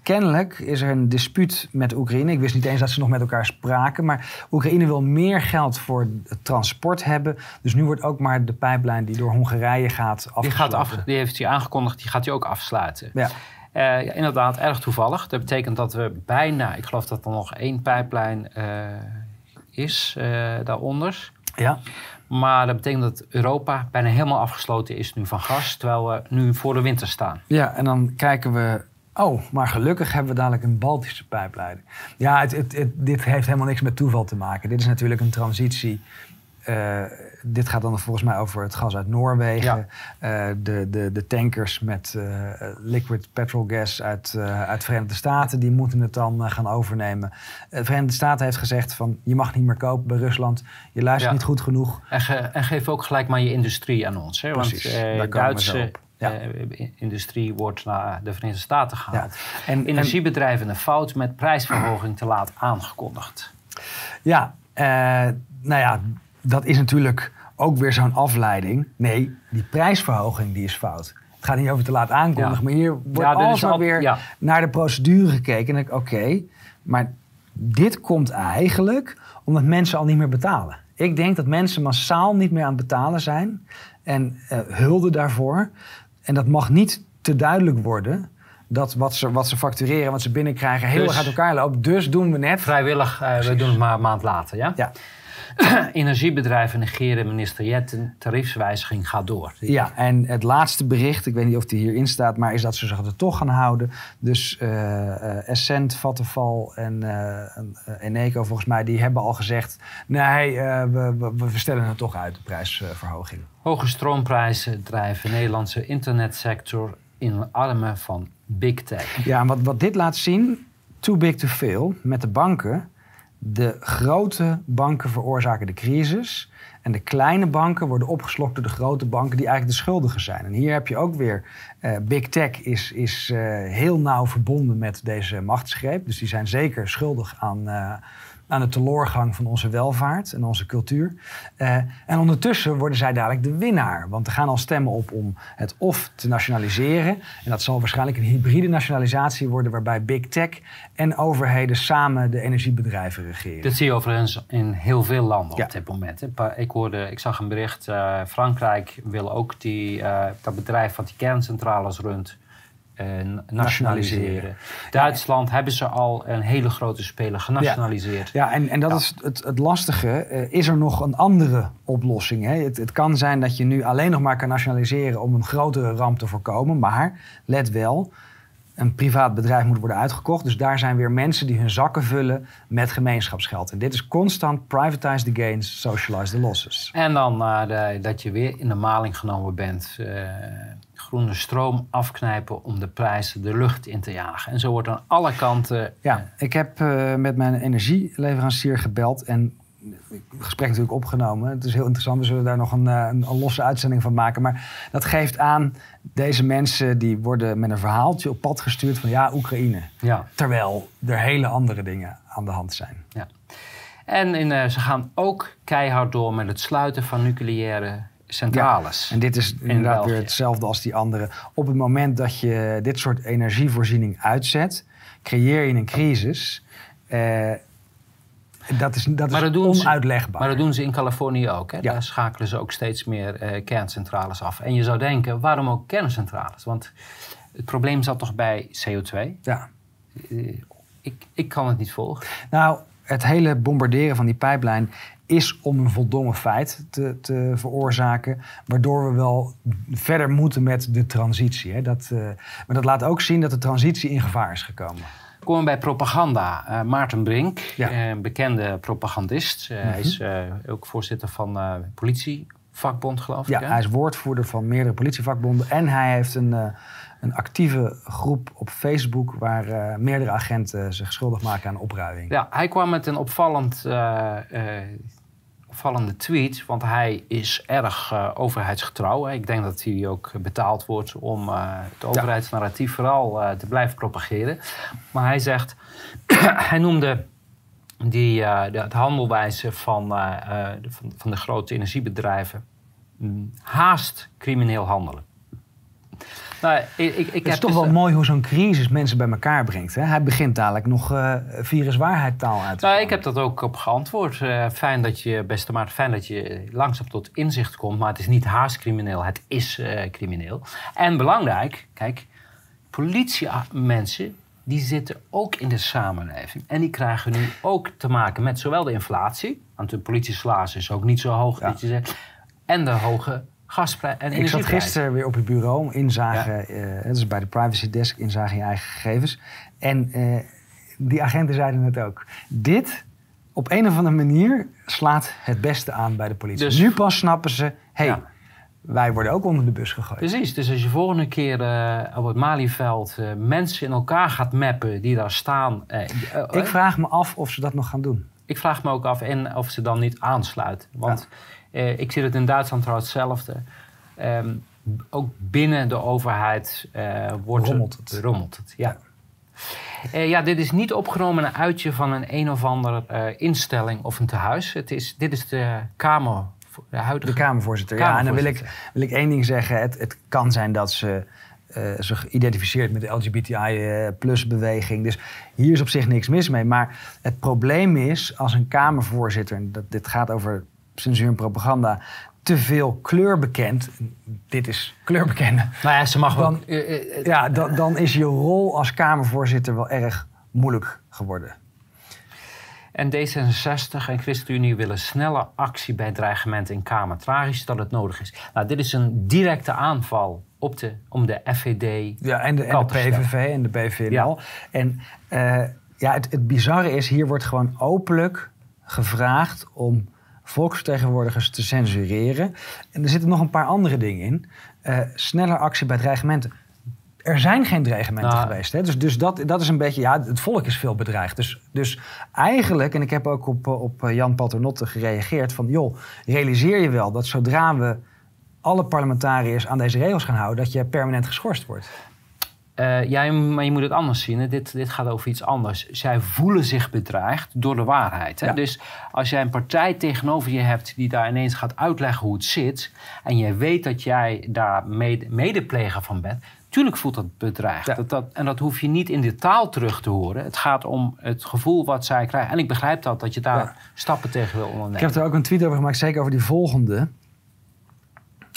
Kennelijk is er een dispuut met Oekraïne. Ik wist niet eens dat ze nog met elkaar spraken. Maar Oekraïne wil meer geld voor het transport hebben. Dus nu wordt ook maar de pijplijn die door Hongarije gaat afgesloten. Die, gaat af, die heeft hij aangekondigd, die gaat hij ook afsluiten. Ja. Uh, ja, inderdaad, erg toevallig. Dat betekent dat we bijna, ik geloof dat er nog één pijplijn uh, is uh, daaronder. Ja. Maar dat betekent dat Europa bijna helemaal afgesloten is nu van gas, terwijl we nu voor de winter staan. Ja, en dan kijken we. Oh, maar gelukkig hebben we dadelijk een Baltische pijplijn. Ja, het, het, het, dit heeft helemaal niks met toeval te maken. Dit is natuurlijk een transitie uh, dit gaat dan volgens mij over het gas uit Noorwegen. Ja. Uh, de, de, de tankers met uh, liquid petrol gas uit, uit de Verenigde Staten, die moeten het dan gaan overnemen. De Verenigde Staten heeft gezegd van je mag niet meer kopen bij Rusland. Je luistert niet goed genoeg. En, ge, en, geef ook gelijk maar je industrie aan ons. Hè? Precies, Want Duitse ja. industrie wordt naar de Verenigde Staten gehaald. Ja. En, Energiebedrijven een fout met prijsverhoging te laat aangekondigd. Ja, nou ja, dat is natuurlijk ook weer zo'n afleiding. Nee, die prijsverhoging die is fout. Het gaat niet over te laat aankondigen, maar hier wordt ja, alsmaar al, weer naar de procedure gekeken. En ik, oké, maar dit komt eigenlijk omdat mensen al niet meer betalen. Ik denk dat mensen massaal niet meer aan het betalen zijn en uh, hulden daarvoor. En dat mag niet te duidelijk worden dat wat ze, wat ze factureren, wat ze binnenkrijgen, heel dus, erg uit elkaar loopt. Dus doen we net. Vrijwillig, uh, we doen het maar een maand later, ja? Ja. Energiebedrijven negeren minister Jetten, tariefswijziging gaat door. Ja, en het laatste bericht, ik weet niet of die hierin staat, maar is dat ze zich er toch gaan houden. Dus uh, Essent, Vattenfall en uh, Eneco volgens mij, die hebben al gezegd, nee, we, we, we stellen het toch uit, de prijsverhoging. Hoge stroomprijzen drijven de Nederlandse internetsector in armen van big tech. Ja, en wat, wat dit laat zien, too big to fail, met de banken de grote banken veroorzaken de crisis. En de kleine banken worden opgeslokt door de grote banken die eigenlijk de schuldigen zijn. En hier heb je ook weer, uh, Big Tech is, is uh, heel nauw verbonden met deze machtsgreep. Dus die zijn zeker schuldig aan, uh, aan de teloorgang van onze welvaart en onze cultuur. Uh, en ondertussen worden zij dadelijk de winnaar. Want er gaan al stemmen op om het of te nationaliseren. En dat zal waarschijnlijk een hybride nationalisatie worden, waarbij big tech en overheden samen de energiebedrijven regeren. Dat zie je overigens in heel veel landen op dit moment. Ik, hoorde, ik zag een bericht, uh, Frankrijk wil ook die, uh, dat bedrijf wat die kerncentrales runt nationaliseren. Duitsland hebben ze al een hele grote speler genationaliseerd. Ja, en, en dat is het, het lastige. Uh, is er nog een andere oplossing? Hè? Het, het, kan zijn dat je nu alleen nog maar kan nationaliseren om een grotere ramp te voorkomen. Maar let wel, een privaat bedrijf moet worden uitgekocht. Dus daar zijn weer mensen die hun zakken vullen met gemeenschapsgeld. En dit is constant privatize the gains, socialize the losses. En dan uh, de, dat je weer in de maling genomen bent groene stroom afknijpen om de prijzen de lucht in te jagen. En zo wordt aan alle kanten. Ja, eh, ik heb uh, met mijn energieleverancier gebeld en het gesprek natuurlijk opgenomen. Het is heel interessant, we zullen daar nog een, eh, een, een, losse uitzending van maken. Maar dat geeft aan, deze mensen die worden met een verhaaltje op pad gestuurd van ja, Oekraïne. Ja. Terwijl er hele andere dingen aan de hand zijn. Ja. En in, uh, ze gaan ook keihard door met het sluiten van nucleaire centrales. En dit is inderdaad weer hetzelfde als die andere. Op het moment dat je dit soort energievoorziening uitzet, creëer je een crisis. Uh, dat is, dat is onuitlegbaar. Ze, maar dat doen ze in Californië ook. Hè? Daar schakelen ze ook steeds meer uh, kerncentrales af. En je zou denken, waarom ook kerncentrales? Want het probleem zat toch bij CO2? Ja. Uh, ik, ik kan het niet volgen. Nou, het hele bombarderen van die pijplijn is om een voldongen feit te, te veroorzaken, waardoor we wel verder moeten met de transitie. Hè. Dat, uh, maar dat laat ook zien dat de transitie in gevaar is gekomen. Komen we bij propaganda. Uh, Maarten Brink, ja. een bekende propagandist. Uh, Hij is ook voorzitter van politievakbond, geloof ik. Ja, hij is woordvoerder van meerdere politievakbonden. En hij heeft een een actieve groep op Facebook waar uh, meerdere agenten zich schuldig maken aan opruiming. Ja, hij kwam met een opvallend, uh, uh, opvallende tweet, want hij is erg overheidsgetrouw. Ik denk dat hij ook betaald wordt om het overheidsnarratief vooral te blijven propageren. Maar hij zegt, hij noemde die, de, het handelwijze van, de, van, van de grote energiebedrijven mm, haast crimineel handelen. Nou, ik, ik, ik het is toch dus, wel mooi hoe zo'n crisis mensen bij elkaar brengt. Hè? Hij begint dadelijk nog uh, viruswaarheid taal uit te nou, Ik heb dat ook op geantwoord. Uh, fijn dat je, beste Maarten, fijn dat je langzaam tot inzicht komt. Maar het is niet haast crimineel, het is uh, crimineel. En belangrijk, kijk, politiemensen die zitten ook in de samenleving. En die krijgen nu ook te maken met zowel de inflatie... want de politiesalaris is ook niet zo hoog, ja. dat je zegt... en de hoge gasprijs en Ik zat gisteren weer op het bureau, inzagen, ja. uh, dus bij de privacy desk, inzagen je eigen gegevens. En uh, die agenten zeiden het ook. Dit, op een of andere manier, slaat het beste aan bij de politie. Dus, nu pas snappen ze, hey, ja. wij worden ook onder de bus gegooid. Precies, dus als je volgende keer uh, op het Malieveld mensen in elkaar gaat mappen die daar staan. ik vraag me af of ze dat nog gaan doen. Ik vraag me ook af en of ze dan niet aansluiten. Want uh, ik zie het in Duitsland trouwens hetzelfde. Um, ook binnen de overheid uh, wordt rommelt het. Rommelt het ja. Uh, ja, dit is niet opgenomen een uitje van een een of andere instelling of een tehuis. Het is, dit is de Kamer, de huidige... De Kamervoorzitter, ja. En dan wil ik, wil ik één ding zeggen. Het, het kan zijn dat ze zich identificeert met de LGBTI-plus-beweging. Dus hier is op zich niks mis mee. Maar het probleem is, als een Kamervoorzitter... Dat, dit gaat over censuur en propaganda te veel kleur bekend. Dit is kleurbekende. Nou ja, ze mag dan, uh, ja, dan, dan is je rol als Kamervoorzitter wel erg moeilijk geworden. En D66 en ChristenUnie willen snelle actie bij dreigementen in Kamer. Tragisch dat het nodig is. Nou, dit is een directe aanval op de, om de FVD. Ja, en de, en de PVV en de BVNL. Ja. En uh, ja, het, het bizarre is, hier wordt gewoon openlijk gevraagd om volksvertegenwoordigers te censureren. En er zitten nog een paar andere dingen in. Uh, sneller actie bij dreigementen. Er zijn geen dreigementen nou. geweest. Hè? Dus, dus dat, dat is een beetje, ja, het volk is veel bedreigd. Dus, dus eigenlijk, en ik heb ook op, op Jan Paternotte gereageerd... van joh, realiseer je wel dat zodra we alle parlementariërs aan deze regels gaan houden... dat je permanent geschorst wordt. Uh, ja, maar je moet het anders zien. Dit, dit gaat over iets anders. Zij voelen zich bedreigd door de waarheid. Hè? Dus als jij een partij tegenover je hebt die daar ineens gaat uitleggen hoe het zit. en jij weet dat jij daar mede, medepleger van bent. Tuurlijk voelt dat bedreigd. Dat, dat, en dat hoef je niet in de taal terug te horen. Het gaat om het gevoel wat zij krijgen. En ik begrijp dat, dat je daar stappen tegen wil ondernemen. Ik heb er ook een tweet over gemaakt, zeker over die volgende.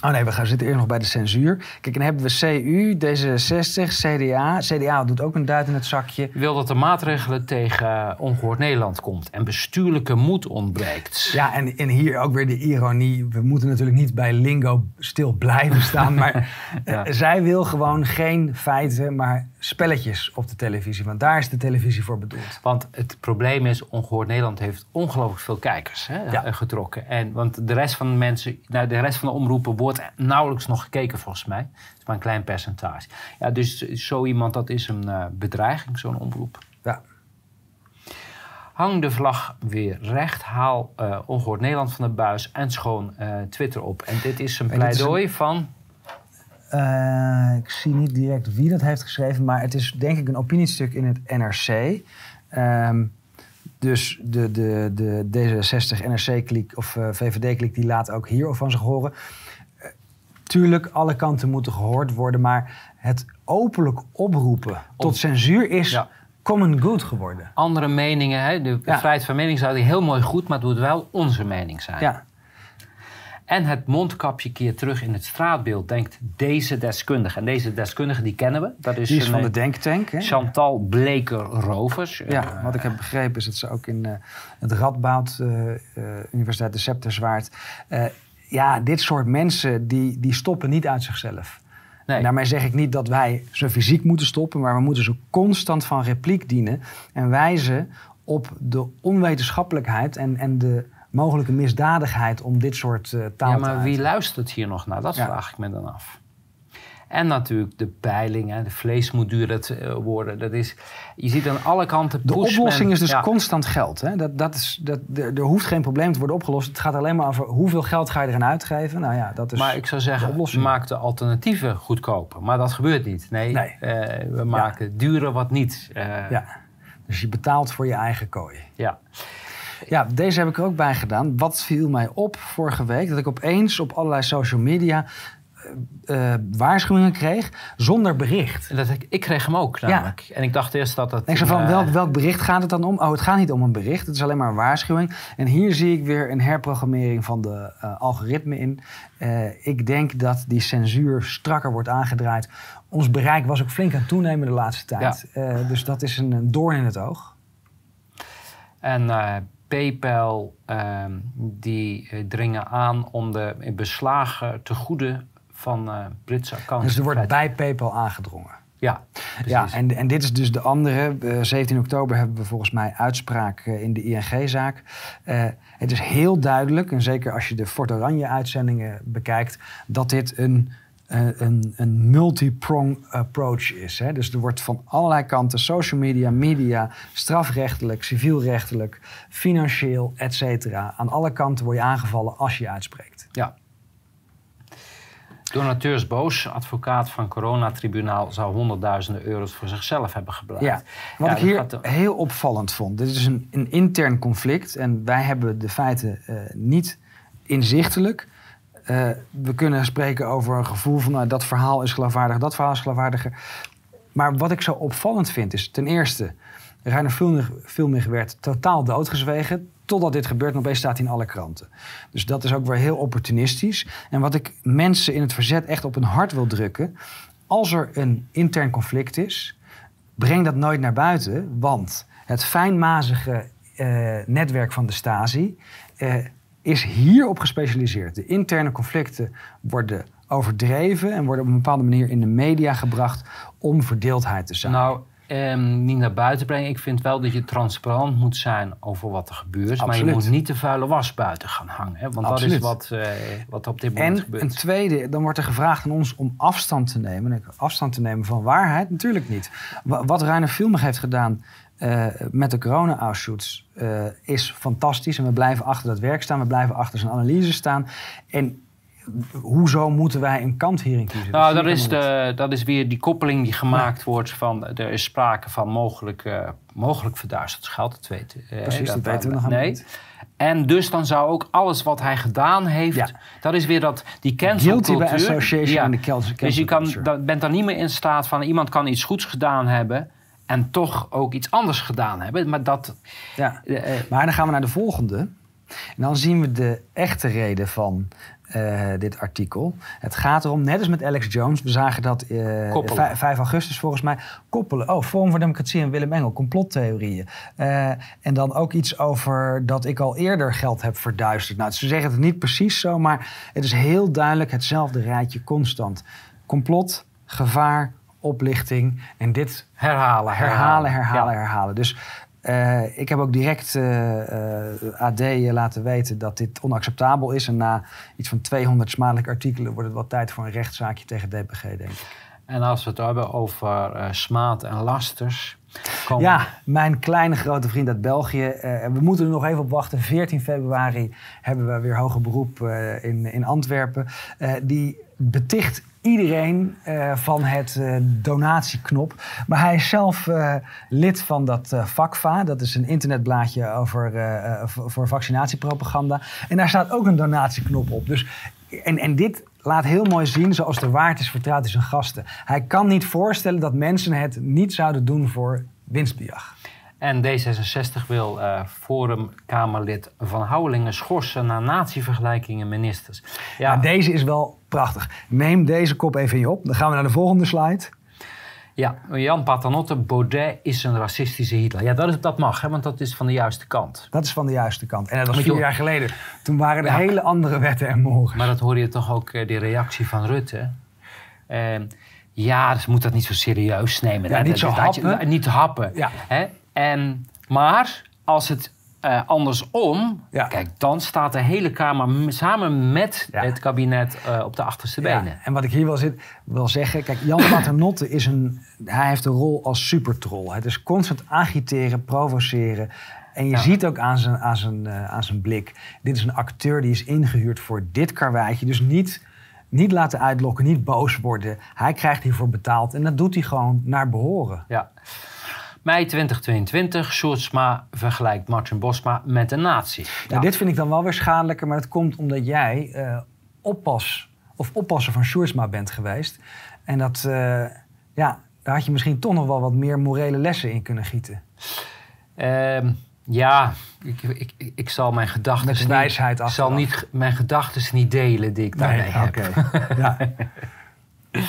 Oh nee, we gaan zitten eerst nog bij de censuur. Kijk, dan hebben we CU, D66, CDA. CDA doet ook een duit in het zakje. Wil dat er maatregelen tegen ongehoord Nederland komt en bestuurlijke moed ontbreekt. Ja, en, en hier ook weer de ironie. We moeten natuurlijk niet bij lingo stil blijven staan. maar ja. Eh, zij wil gewoon geen feiten, maar spelletjes op de televisie. Want daar is de televisie voor bedoeld. Want het probleem is, Ongehoord Nederland heeft ongelooflijk veel kijkers hè, ja. getrokken. En, want de rest van de mensen, nou, de rest van de omroepen wordt nauwelijks nog gekeken volgens mij. Het is maar een klein percentage. Ja, dus zo iemand, dat is een uh, bedreiging, zo'n omroep. Ja. Hang de vlag weer recht, haal uh, Ongehoord Nederland van de buis en schoon uh, Twitter op. En dit is een pleidooi van... Uh, ik zie niet direct wie dat heeft geschreven, maar het is denk ik een opiniestuk in het NRC. Um, dus de, de, de D66 NRC-kliek of uh, VVD-kliek die laat ook hier van zich horen. tuurlijk, alle kanten moeten gehoord worden, maar het openlijk oproepen tot censuur is common good geworden. Andere meningen, hè? de vrijheid van mening zou die heel mooi goed, maar het moet wel onze mening zijn. Ja. En het mondkapje keert terug in het straatbeeld, denkt deze deskundige. En deze deskundige, die kennen we. Dat is, die is van de eh, Denktank. Hè? Chantal Bleker-Rovers. Ja, uh, wat ik heb begrepen is dat ze ook in uh, het Radboud Universiteit de Scepterswaard... ja, dit soort mensen, die, die stoppen niet uit zichzelf. Nee. daarmee zeg ik niet dat wij ze fysiek moeten stoppen... maar we moeten ze constant van repliek dienen... en wijzen op de onwetenschappelijkheid en, en de mogelijke misdadigheid om dit soort uh, taal ja, maar wie luistert hier nog naar? Dat vraag ik me dan af. En natuurlijk de peiling, de vlees moet duurder uh, worden. Dat is, je ziet aan alle kanten... De oplossing is dus constant geld. Hè? Dat, dat is, dat, er hoeft geen probleem te worden opgelost. Het gaat alleen maar over hoeveel geld ga je eraan uitgeven. Nou ja, dat is maar ik zou zeggen, maak de alternatieven goedkoper. Maar dat gebeurt niet. Nee, nee. Uh, we maken ja. duurder wat niet. ja. Dus je betaalt voor je eigen kooi. Ja. Ja, deze heb ik er ook bij gedaan. Wat viel mij op vorige week? Dat ik opeens op allerlei social media uh, waarschuwingen kreeg zonder bericht. Dat ik, ik kreeg hem ook namelijk. Ja. En ik dacht eerst dat dat... Ik zei van, uh, welk, welk bericht gaat het dan om? Oh, het gaat niet om een bericht. Het is alleen maar een waarschuwing. En hier zie ik weer een herprogrammering van de uh, algoritme in. ik denk dat die censuur strakker wordt aangedraaid. Ons bereik was ook flink aan het toenemen de laatste tijd. Ja. dus dat is een, een doorn in het oog. En PayPal ehm, die eh, dringen aan om de beslagen te goede van uh, Britse accounts. Dus er wordt bij PayPal aangedrongen. Ja, ja en, en dit is dus de andere. Uh, eh, 17 oktober hebben we volgens mij uitspraak in de ING-zaak. het is heel duidelijk, en zeker als je de Fort Oranje-uitzendingen bekijkt, dat dit een een, een multi-prong approach is. Hè? Dus er wordt van allerlei kanten, social media, media, strafrechtelijk, civielrechtelijk, financieel, et cetera. Aan alle kanten word je aangevallen als je je uitspreekt. Ja. Donateurs Boos, advocaat van coronatribunaal, zou honderdduizenden euro's voor zichzelf hebben gebruikt. Ja, wat ik hier heel opvallend vond. Dit is een, een intern conflict en wij hebben de feiten uh, niet inzichtelijk. Uh, we kunnen spreken over een gevoel van nou, dat verhaal is geloofwaardig, dat verhaal is geloofwaardiger. Maar wat ik zo opvallend vind is ten eerste, Reiner Filmig werd totaal doodgezwegen. Totdat dit gebeurt en opeens staat hij in alle kranten. Dus dat is ook weer heel opportunistisch. En wat ik mensen in het verzet echt op hun hart wil drukken. Als er een intern conflict is, breng dat nooit naar buiten. Want het fijnmazige uh, netwerk van de Stasi uh, is hierop gespecialiseerd. De interne conflicten worden overdreven en worden op een bepaalde manier in de media gebracht om verdeeldheid te zijn. Nou, ehm, niet naar buiten brengen. Ik vind wel dat je transparant moet zijn over wat er gebeurt. Maar je moet niet de vuile was buiten gaan hangen. Hè? Want dat is wat, uh, wat op dit moment en gebeurt. En een tweede, dan wordt er gevraagd aan ons om afstand te nemen. Afstand te nemen van waarheid? Natuurlijk niet. Wat Reiner Filmig heeft gedaan uh, met de corona-Auschwitz uh, is fantastisch. En we blijven achter dat werk staan. We blijven achter zijn analyse staan. En hoezo moeten wij een kant hierin kiezen? Nou, dat, is, de, dat is weer die koppeling die gemaakt wordt van... er is sprake van mogelijk, uh, mogelijk verduisterd geld. Dat weten, Precies, dat, dat weten we nog nee. niet. En dus dan zou ook alles wat hij gedaan heeft... Ja. dat is weer dat, die cancelcultuur... Guilty by association ja. in de cancel Dus je kan, dat, bent dan niet meer in staat van... iemand kan iets goeds gedaan hebben en toch ook iets anders gedaan hebben. Maar, dat, ja. Uh, maar dan gaan we naar de volgende. En dan zien we de echte reden van uh, dit artikel. Het gaat erom, net als met Alex Jones, we zagen dat uh, 5, 5 augustus volgens mij, koppelen. Oh, Forum voor Democratie en Willem Engel, complottheorieën. Uh, en dan ook iets over dat ik al eerder geld heb verduisterd. Nou, ze zeggen het niet precies zo, maar het is heel duidelijk hetzelfde rijtje constant. Complot, gevaar, oplichting. En dit herhalen, herhalen, herhalen, herhalen. Dus uh, ik heb ook direct uh, uh, AD laten weten dat dit onacceptabel is. En na iets van 200 smadelijke artikelen wordt het wel tijd voor een rechtszaakje tegen DPG, denk ik. En als we het hebben over smaad en lasters. Ja, mijn kleine grote vriend uit België. we moeten er nog even op wachten. 14 februari hebben we weer hoger beroep in, in Antwerpen. die beticht iedereen uh, van het uh, donatieknop. Maar hij is zelf uh, lid van dat VACVA. Dat is een internetblaadje over, voor vaccinatiepropaganda. En daar staat ook een donatieknop op. Dus, en, en dit laat heel mooi zien, zoals de waard is vertrouwd in zijn gasten. Hij kan niet voorstellen dat mensen het niet zouden doen voor winstbejag. En D66 wil uh, Forum-Kamerlid Van Houwelingen schorsen na natievergelijkingen ministers. Ja. deze is wel prachtig. Neem deze kop even in je op. Dan gaan we naar de volgende slide. Ja, Jan Paternotte, Baudet is een racistische Hitler. Ja, dat, is, dat mag, hè, want dat is van de juiste kant. Dat is van de juiste kant. En dat was vier jaar geleden. Toen waren er hele andere wetten en morgen. Maar dat hoor je toch ook, uh, die reactie van Rutte. Uh, ja, dus moet dat niet zo serieus nemen. Ja, niet zo happen. Je, niet happen. Ja. Hè? En, maar als het uh, andersom, kijk, dan staat de hele Kamer samen met het kabinet uh, op de achterste benen. Ja. En wat ik hier wil, zit, wil zeggen, kijk, Jan Paternotte is een, hij heeft een rol als supertroll. Het is constant agiteren, provoceren. En je ziet ook aan zijn, aan, zijn, uh, aan zijn blik, dit is een acteur die is ingehuurd voor dit karweitje. Dus niet, niet laten uitlokken, niet boos worden. Hij krijgt hiervoor betaald en dat doet hij gewoon naar behoren. Ja. Mei 2022, Sjoerdsma vergelijkt Martin Bosma met een nazi. Ja. dit vind ik dan wel weer schadelijker, maar dat komt omdat jij uh, oppas of oppasser van Sjoerdsma bent geweest. En dat, uh, ja, daar had je misschien toch nog wel wat meer morele lessen in kunnen gieten. Uh, ja, ik, ik, ik, zal mijn gedachten. Met wijsheid Ik zal niet, mijn gedachten niet delen die ik daarmee nee, heb. ja.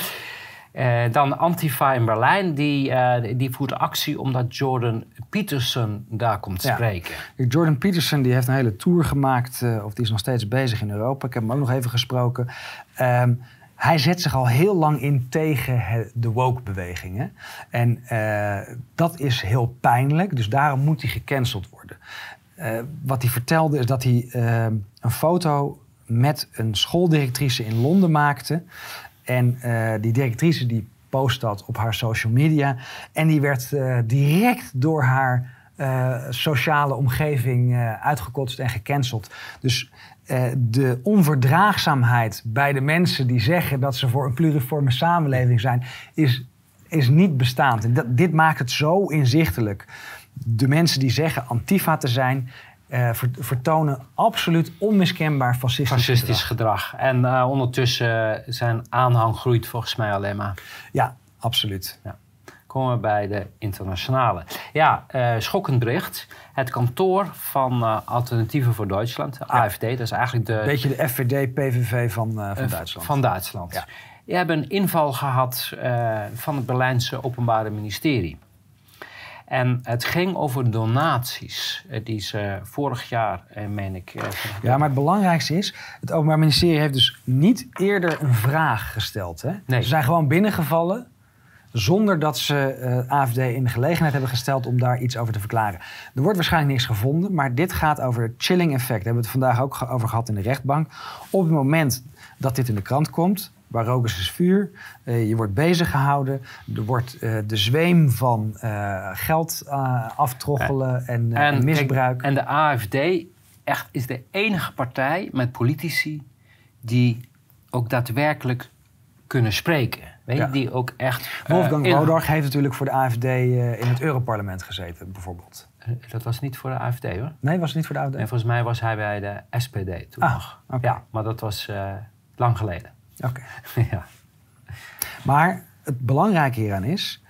Uh, dan Antifa in Berlijn, die, uh, die voert actie omdat Jordan Peterson daar komt spreken. Jordan Peterson die heeft een hele tour gemaakt, uh, of die is nog steeds bezig in Europa. Ik heb hem ook nog even gesproken. Um, hij zet zich al heel lang in tegen de woke-bewegingen. En dat is heel pijnlijk, dus daarom moet hij gecanceld worden. wat hij vertelde is dat hij ehm, een foto met een schooldirectrice in Londen maakte. En uh, die directrice die post dat op haar social media. En die werd uh, direct door haar uh, sociale omgeving uitgekotst en gecanceld. Dus de onverdraagzaamheid bij de mensen die zeggen dat ze voor een pluriforme samenleving zijn, is, is niet bestaand. En dat, dit maakt het zo inzichtelijk. De mensen die zeggen antifa te zijn, uh, vertonen absoluut onmiskenbaar fascistisch, fascistisch gedrag. En uh, ondertussen zijn aanhang groeit volgens mij alleen maar. Ja, absoluut. Ja. Komen we bij de internationale. Ja, uh, schokkend bericht. Het kantoor van Alternatieven voor Duitsland, ja. AFD, dat is eigenlijk de... Beetje de FVD-PVV van, van Duitsland. Van Duitsland. Ja. Die hebben een inval gehad van het Berlijnse Openbare Ministerie. En het ging over donaties eh, die ze vorig jaar, eh, meen ik. Eh, ja, maar het belangrijkste is, het Openbaar Ministerie heeft dus niet eerder een vraag gesteld. Hè? Nee. Ze zijn gewoon binnengevallen zonder dat ze AFD in de gelegenheid hebben gesteld om daar iets over te verklaren. Er wordt waarschijnlijk niks gevonden, maar dit gaat over het chilling effect. Daar hebben we het vandaag ook over gehad in de rechtbank. Op het moment dat dit in de krant komt, waar rook is, vuur. Uh, je wordt bezig gehouden. Er wordt uh, de zweem van uh, geld aftroggelen en, en, misbruik. en de AFD echt is de enige partij met politici die ook daadwerkelijk kunnen spreken. Weet je, die ook echt... Wolfgang uh, Rodag heeft natuurlijk voor de AFD in het Europarlement gezeten, bijvoorbeeld. Dat was niet voor de AFD, hoor. Nee, was het niet voor de AFD? En volgens mij was hij bij de SPD toen ah, nog. Ja, maar dat was lang geleden. Oké. ja. Maar het belangrijke hieraan is,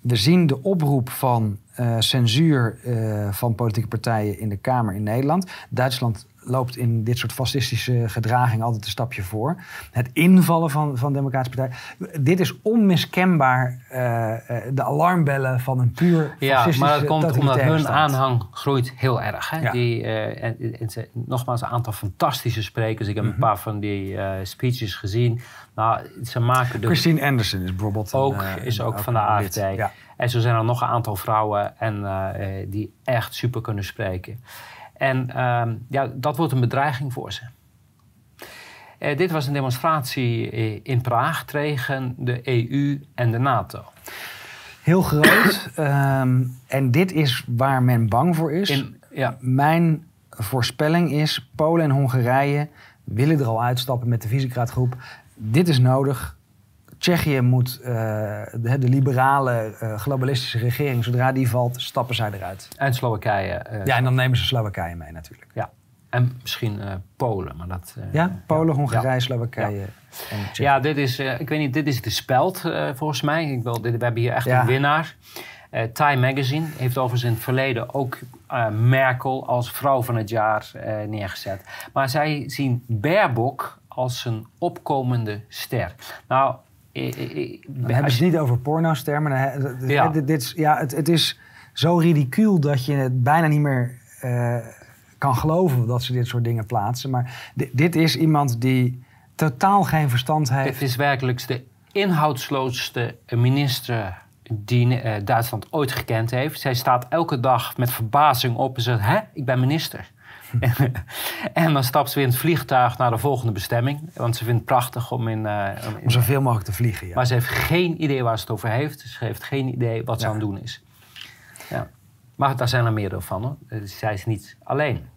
we zien de oproep van uh, censuur uh, van politieke partijen in de Kamer in Nederland. Duitsland loopt in dit soort fascistische gedraging altijd een stapje voor. Het invallen van, van democratische partijen. Dit is onmiskenbaar uh, de alarmbellen van een puur Ja, maar dat komt omdat hun aanhang groeit heel erg. Hè? Die, uh, en, en, nogmaals, een aantal fantastische sprekers. Ik heb mm -hmm. een paar van die uh, speeches gezien. Nou, ze maken de... Christine Anderson is bijvoorbeeld... Ook, een, is ook, ook van de AFD. Ja. En zo zijn er nog een aantal vrouwen en, die echt super kunnen spreken. En uh, ja, dat wordt een bedreiging voor ze. Uh, dit was een demonstratie in Praag tegen de EU en de NATO. Heel groot. um, en dit is waar men bang voor is. In, ja. Mijn voorspelling is: Polen en Hongarije willen er al uitstappen met de Visegrad-groep. Dit is nodig. Tsjechië moet uh, de, de, liberale uh, globalistische regering, zodra die valt, stappen zij eruit. En Slowakije. Uh, ja, en dan nemen ze Slowakije mee natuurlijk. Ja. En misschien Polen, maar dat... ja, Polen, Hongarije, Slowakije. Ja. ja, dit is, ik weet niet, dit is de speld volgens mij. Ik wil, dit, we hebben hier echt een winnaar. Time Magazine heeft overigens in het verleden ook Merkel als vrouw van het jaar neergezet. Maar zij zien Baerbock als een opkomende ster. Nou, dan hebben ze het niet over pornoster, maar ja. Dit, dit, ja, het, het, is zo ridicuul dat je het bijna niet meer kan geloven dat ze dit soort dingen plaatsen. Maar dit is iemand die totaal geen verstand heeft. Het is werkelijk de inhoudsloosste minister die uh, Duitsland ooit gekend heeft. Zij staat elke dag met verbazing op en zegt: Hè, ik ben minister. en dan stapt ze weer in het vliegtuig naar de volgende bestemming. Want ze vindt het prachtig om in... Uh, om zoveel mogelijk te vliegen, ja. Maar ze heeft geen idee waar ze het over heeft. Ze heeft geen idee wat ze aan het doen is. Ja. Maar daar zijn er meerdere van, hoor. Dus zij is niet alleen.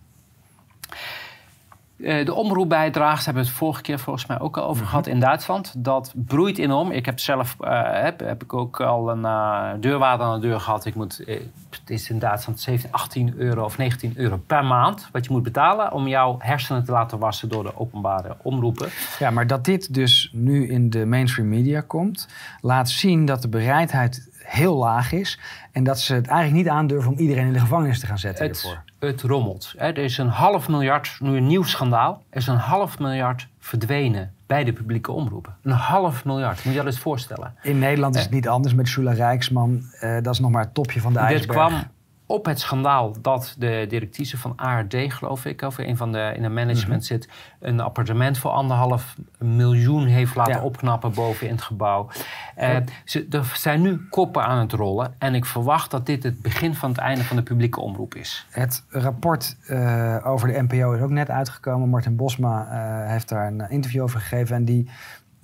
Uh, de omroepbijdrage, hebben we het vorige keer volgens mij ook al over mhm. gehad in Duitsland. Dat broeit enorm. Ik heb zelf uh, heb, heb ik ook al een uh, deurwaarder aan de deur gehad. Ik moet, het is in Duitsland 17, 18 euro of 19 euro per maand wat je moet betalen om jouw hersenen te laten wassen door de openbare omroepen. Ja, maar dat dit dus nu in de mainstream media komt, laat zien dat de bereidheid heel laag is. En dat ze het eigenlijk niet aandurven om iedereen in de gevangenis te gaan zetten het, hiervoor. Het rommelt. Er is een half miljard, nu een nieuw schandaal, er is een half miljard verdwenen bij de publieke omroepen. Een half miljard, moet je dat eens voorstellen. In Nederland is het niet anders met Sula Rijksman. Uh, dat is nog maar het topje van de ijsberg. Dit kwam op het schandaal dat de directrice van ARD, geloof ik, of een van de in het management mhm. zit, een appartement voor anderhalf miljoen heeft laten opknappen boven in het gebouw. Uh, ze, er zijn nu koppen aan het rollen en ik verwacht dat dit het begin van het einde van de publieke omroep is. Het rapport uh, over de NPO is ook net uitgekomen. Martin Bosma uh, heeft daar een interview over gegeven en die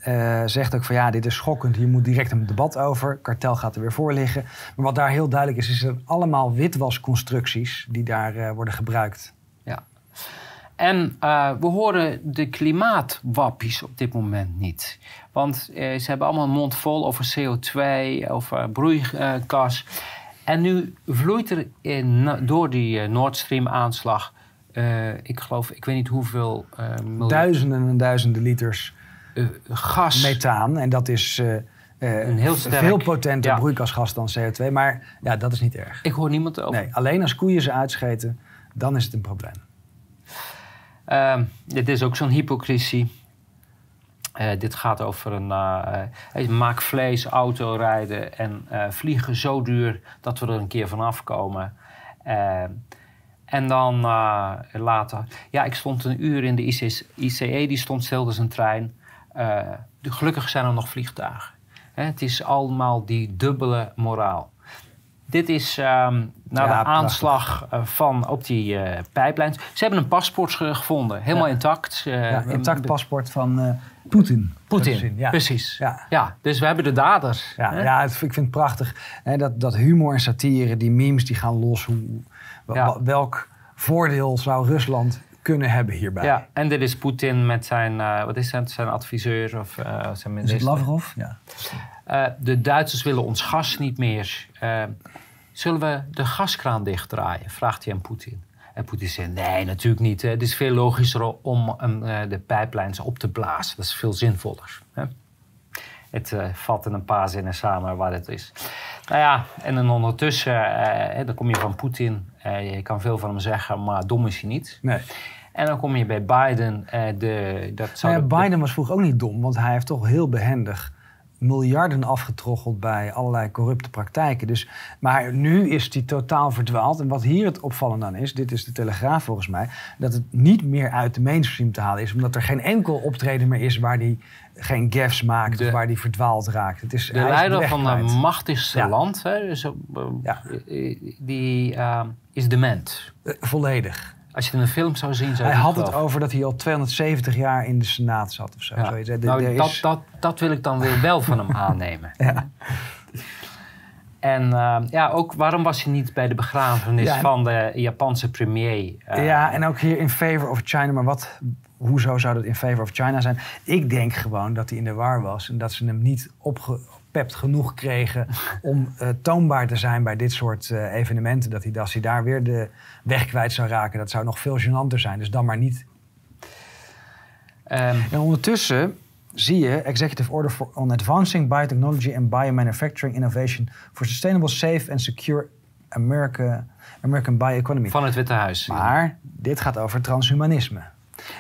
uh, zegt ook van ja, dit is schokkend, hier moet direct een debat over. Kartel gaat er weer voor liggen. Maar wat daar heel duidelijk is, is dat allemaal witwasconstructies die daar uh, worden gebruikt. Ja. En uh, we horen de klimaatwappies op dit moment niet. Want ze hebben allemaal een mond vol over CO2, over broeikas. En nu vloeit er in, door die Nord Stream aanslag, ik geloof, ik weet niet hoeveel... duizenden en duizenden liters uh, gas. Methaan. En dat is uh, een heel sterk, veel potenter ja. broeikasgas dan CO2. Maar ja, dat is niet erg. Ik hoor niemand over. Nee, alleen als koeien ze uitscheten, dan is het een probleem. Uh, dit is ook zo'n hypocrisie. Uh, dit gaat over een uh, maak vlees, autorijden en vliegen zo duur dat we er een keer vanaf komen. en dan later, ja, ik stond een uur in de ICE, die stond stil een trein. Uh, gelukkig zijn er nog vliegtuigen. het is allemaal die dubbele moraal. Dit is um, na de aanslag uh, van op die uh. Ze hebben een paspoort gevonden, helemaal intact. Ja, intact paspoort van Poetin. Poetin, ja. precies. Ja. ja. dus we hebben de daders. Ja, ja ik vind het prachtig. Hè, dat, dat humor en satire, die memes die gaan los. Hoe, welk voordeel zou Rusland kunnen hebben hierbij. Ja, en dit is Poetin met zijn, uh, wat is het, zijn adviseur of uh, zijn minister. Is het Lavrov? Ja. Uh, de Duitsers willen ons gas niet meer. zullen we de gaskraan dichtdraaien? Vraagt hij aan Poetin. En Poetin zegt, nee, natuurlijk niet. Het is veel logischer om de pijplijns op te blazen. Dat is veel zinvoller. Hè? Het uh, valt in een paar zinnen samen waar het is. Nou ja, en dan ondertussen, uh, dan kom je van Poetin. Uh, je kan veel van hem zeggen, maar dom is hij niet. Nee. En dan kom je bij Biden. de, dat zou nou Biden was vroeger ook niet dom, want hij heeft toch heel behendig miljarden afgetroggeld bij allerlei corrupte praktijken. Dus, maar nu is die totaal verdwaald. En wat hier het opvallende aan is, dit is de Telegraaf volgens mij, dat het niet meer uit de mainstream te halen is, omdat er geen enkel optreden meer is waar die geen gaffs maakt of waar die verdwaald raakt. Het is, de leider van het machtigste land, hè, dus, uh, ja. die uh, is dement. Uh, volledig. Als je het in een film zou zien, zou Hij had het over dat hij al 270 jaar in de Senaat zat of zo. Ja. nou, dat, dat, dat wil ik dan weer wel van hem aannemen. Ja. En uh, ja, ook waarom was hij niet bij de begrafenis van de Japanse premier? Uh, ja, en ook hier in favor of China. Maar wat, hoezo zou dat in favor of China zijn? Ik denk gewoon dat hij in de war was en dat ze hem niet opge opgepept genoeg kregen om uh, toonbaar te zijn bij dit soort uh, evenementen. Dat hij, als hij daar weer de weg kwijt zou raken, dat zou nog veel gênanter zijn. Dus dan maar niet. Um, en ondertussen zie je Executive Order for, on Advancing Biotechnology and Biomanufacturing Innovation for Sustainable, Safe and Secure America, American Bioeconomy. Van het Witte Huis. Maar dit gaat over transhumanisme.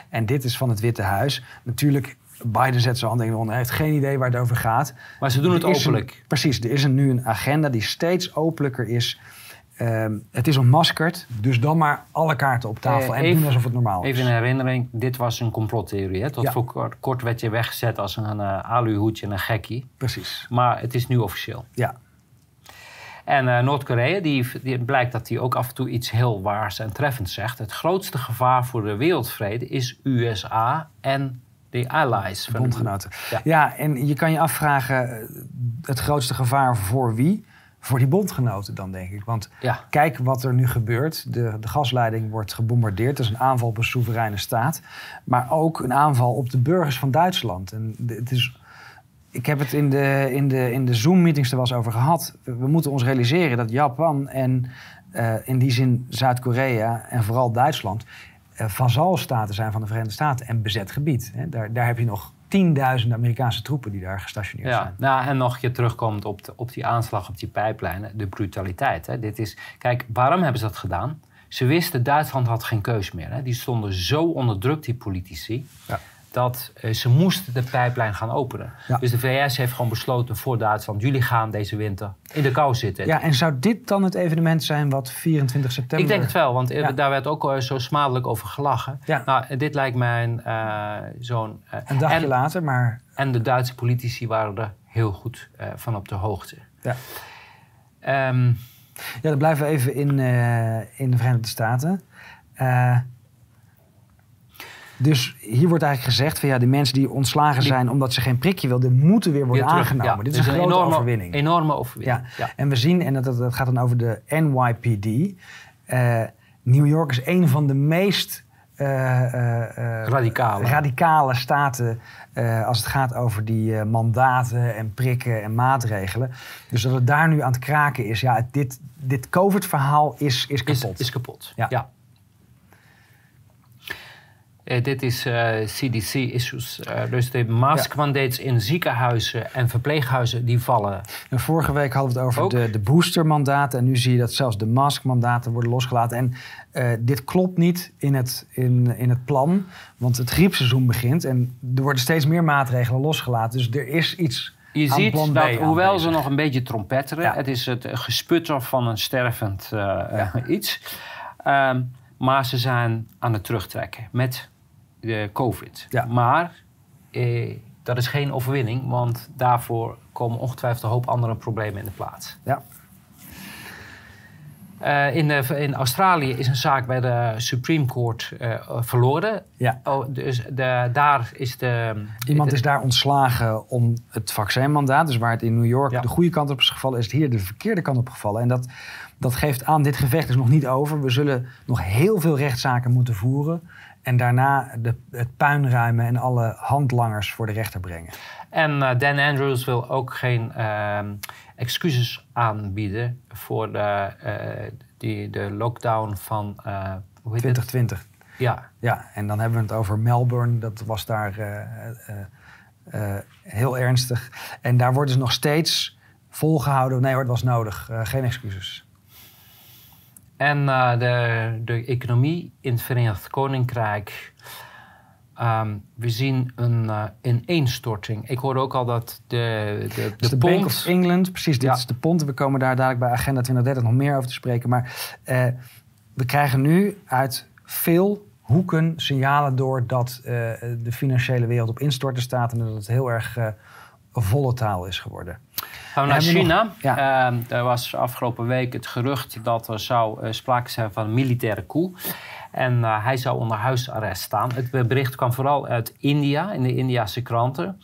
En dit is van het Witte Huis. Natuurlijk, Biden zet zijn handen in de Hij heeft geen idee waar het over gaat. Maar ze doen het openlijk. precies, er is een, nu een agenda die steeds openlijker is. Ehm, het is ontmaskerd, dus dan maar alle kaarten op tafel eh, en doen alsof het normaal is. Even een herinnering, dit was een complottheorie. Hè? Tot voor kort, werd je weggezet als een uh, aluhoedje en een gekkie. Precies. Maar het is nu officieel. Ja. En uh, Noord-Korea, die, die, blijkt dat hij ook af en toe iets heel waars en treffends zegt. Het grootste gevaar voor de wereldvrede is USA en de allies. Van bondgenoten. Ja. ja, en je kan je afvragen, eh, het grootste gevaar voor wie? Voor die bondgenoten dan, denk ik. Want ja. kijk wat er nu gebeurt. De, de gasleiding wordt gebombardeerd. Dat is een aanval op een soevereine staat. Maar ook een aanval op de burgers van Duitsland. En het is ik heb het in de, in de, in de Zoom-meetings er wel eens over gehad. We moeten ons realiseren dat Japan en uh, in die zin Zuid-Korea en vooral Duitsland uh, vazalstaten zijn van de Verenigde Staten en bezet gebied. Hè. Daar, daar heb je nog tienduizenden Amerikaanse troepen die daar gestationeerd ja, zijn. Nou, en nog je terugkomt op, de, op die aanslag op die pijplijnen, de brutaliteit. Hè. Dit is, kijk, waarom hebben ze dat gedaan? Ze wisten, Duitsland had geen keus meer. Hè. Die stonden zo onder druk, die politici. Ja dat uh, ze moesten de pijplijn gaan openen. Dus de VS heeft gewoon besloten voor Duitsland... jullie gaan deze winter in de kou zitten. Ja, en zou dit dan het evenement zijn wat 24 september... Ik denk het wel, want eh, daar werd ook uh, zo smadelijk over gelachen. Ja. Nou, dit lijkt mij zo'n... een dagje later, maar... En de Duitse politici waren er heel goed van op de hoogte. Ja. Um, ja, dan blijven we even in, in de Verenigde Staten... Dus hier wordt eigenlijk gezegd van ja, de mensen die ontslagen zijn omdat ze geen prikje wilden, moeten weer worden aangenomen. Dit is dus een, grote enorme, overwinning. Enorme overwinning. Ja. En we zien, en dat, dat gaat dan over de NYPD. Uh, eh, New York is een van de meest uh, uh, radicale. radicale staten als het gaat over die mandaten en prikken en maatregelen. Dus dat het daar nu aan het kraken is. Ja, dit, dit COVID-verhaal is, is kapot. Is, is kapot, ja. Uh, dit is CDC-issues. Eh, uh, dus de maskmandates in ziekenhuizen en verpleeghuizen die vallen. En vorige week hadden we het over de, de boostermandaten. En nu zie je dat zelfs de maskmandaten worden losgelaten. En dit klopt niet in het, in, in het plan. Want het griepseizoen begint en er worden steeds meer maatregelen losgelaten. Dus er is iets je ziet dat, hoewel ze nog een beetje trompetteren, het is het gesputter van een stervend ja. iets. Um, maar ze zijn aan het terugtrekken met de COVID. Ja. Maar eh, dat is geen overwinning, want daarvoor komen ongetwijfeld een hoop andere problemen in de plaats. Ja. Uh, in, de, in Australië is een zaak bij de Supreme Court uh, verloren. Ja. Oh, dus de, daar is de. Iemand is daar ontslagen om het vaccinmandaat. Dus waar het in New York de goede kant op is gevallen, is het hier de verkeerde kant op gevallen. En dat, dat geeft aan, dit gevecht is nog niet over. We zullen nog heel veel rechtszaken moeten voeren. En daarna de, het puinruimen en alle handlangers voor de rechter brengen. En uh, Dan Andrews wil ook geen uh, excuses aanbieden voor de, uh, die, de lockdown van uh, hoe heet 2020. Het? Ja. ja, en dan hebben we het over Melbourne. Dat was daar heel ernstig. En daar worden ze nog steeds volgehouden. Nee hoor, het was nodig. geen excuses. En uh, de, de economie in het Verenigd Koninkrijk. Um, we zien een uh, ineenstorting. Ik hoorde ook al dat de, de, de, de Bank of England, precies, dit is de pond. We komen daar dadelijk bij Agenda 2030 nog meer over te spreken. Maar uh, we krijgen nu uit veel hoeken signalen door dat de financiële wereld op instorten staat en dat het heel erg volataal is geworden. Gaan we naar China. ja. uh, er was afgelopen week het gerucht dat er zou uh, sprake zijn van een militaire coup. En uh, hij zou onder huisarrest staan. Het bericht kwam vooral uit India, in de Indiase kranten.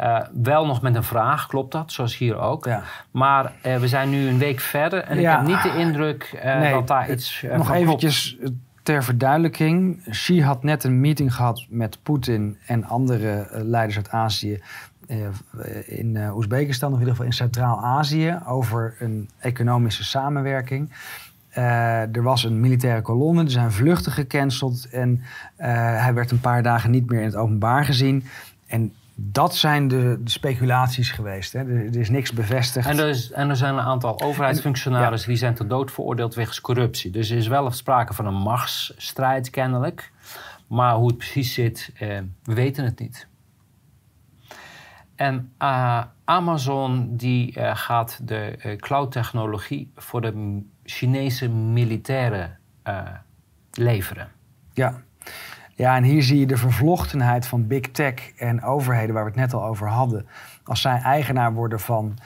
Uh, wel nog met een vraag, klopt dat? Zoals hier ook. Ja. Maar we zijn nu een week verder en ja. ik heb niet de indruk nee, dat daar iets Nog eventjes ter verduidelijking. Xi had net een meeting gehad met Poetin en andere leiders uit Azië in Oezbekistan, of in ieder geval in Centraal-Azië, over een economische samenwerking. er was een militaire kolonne, er zijn vluchten gecanceld en hij werd een paar dagen niet meer in het openbaar gezien. En dat zijn de, de speculaties geweest. Hè. Er, is niks bevestigd. En er, is, en er zijn een aantal overheidsfunctionarissen die zijn ter dood veroordeeld wegens corruptie. Dus er is wel sprake van een machtsstrijd kennelijk. Maar hoe het precies zit, eh, we weten het niet. En uh, Amazon die, uh, gaat de uh, cloud-technologie voor de Chinese militairen leveren. Ja. Ja, en hier zie je de vervlochtenheid van big tech en overheden, waar we het net al over hadden. Als zij eigenaar worden van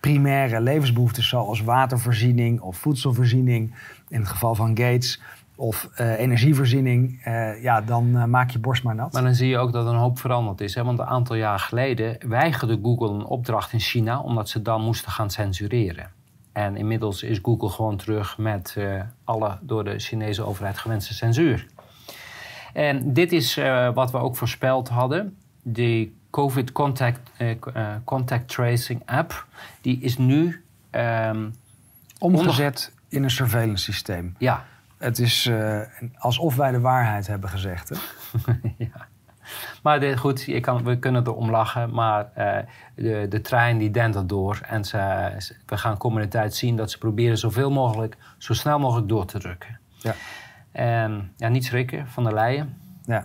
primaire levensbehoeften, zoals watervoorziening of voedselvoorziening, in het geval van Gates, of uh, energievoorziening, uh, ja, dan maak je borst maar nat. Maar dan zie je ook dat er een hoop veranderd is. Hè? Want een aantal jaar geleden weigerde Google een opdracht in China, omdat ze dan moesten gaan censureren. En inmiddels is Google gewoon terug met alle door de Chinese overheid gewenste censuur. En dit is wat we ook voorspeld hadden. De COVID contact, contact Tracing app, die is nu... Um, Omgezet in een surveillance systeem. Ja. Het is uh, alsof wij de waarheid hebben gezegd. Hè? ja. Maar dit, goed, je kan, we kunnen er om lachen, maar uh, de, de trein die dendert door. En ze, we gaan komende tijd zien dat ze proberen zoveel mogelijk, zo snel mogelijk door te drukken. Ja. En ja, niet schrikken van de Leyen. Ja.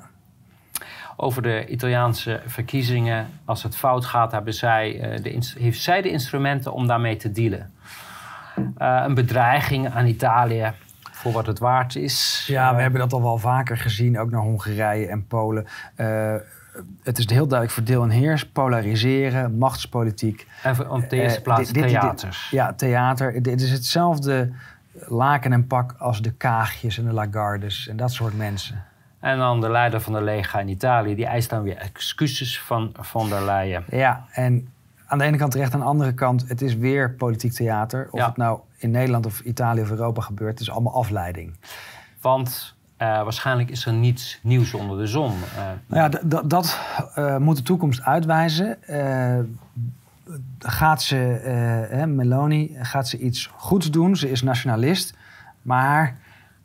Over de Italiaanse verkiezingen, als het fout gaat, hebben zij, uh, de, heeft zij de instrumenten om daarmee te dealen. Uh, een bedreiging aan Italië voor wat het waard is. Ja, we uh, hebben dat al wel vaker gezien, ook naar Hongarije en Polen. het is heel duidelijk verdeel en heers, polariseren, machtspolitiek. En op de eerste plaats dit, theaters. Dit, ja, theater. Dit is hetzelfde laken en pak als de Kaagjes en de Lagardes en dat soort mensen. En dan de leider van de Lega in Italië, die eist dan weer excuses van von der Leyen. Ja, en aan de ene kant terecht, aan de andere kant, het is weer politiek theater. Of het nou in Nederland of Italië of Europa gebeurt, het is allemaal afleiding. Want uh, waarschijnlijk is er niets nieuws onder de zon. Uh, nou ja, dat uh, moet de toekomst uitwijzen gaat ze, Meloni, gaat ze iets goeds doen. Ze is nationalist. Maar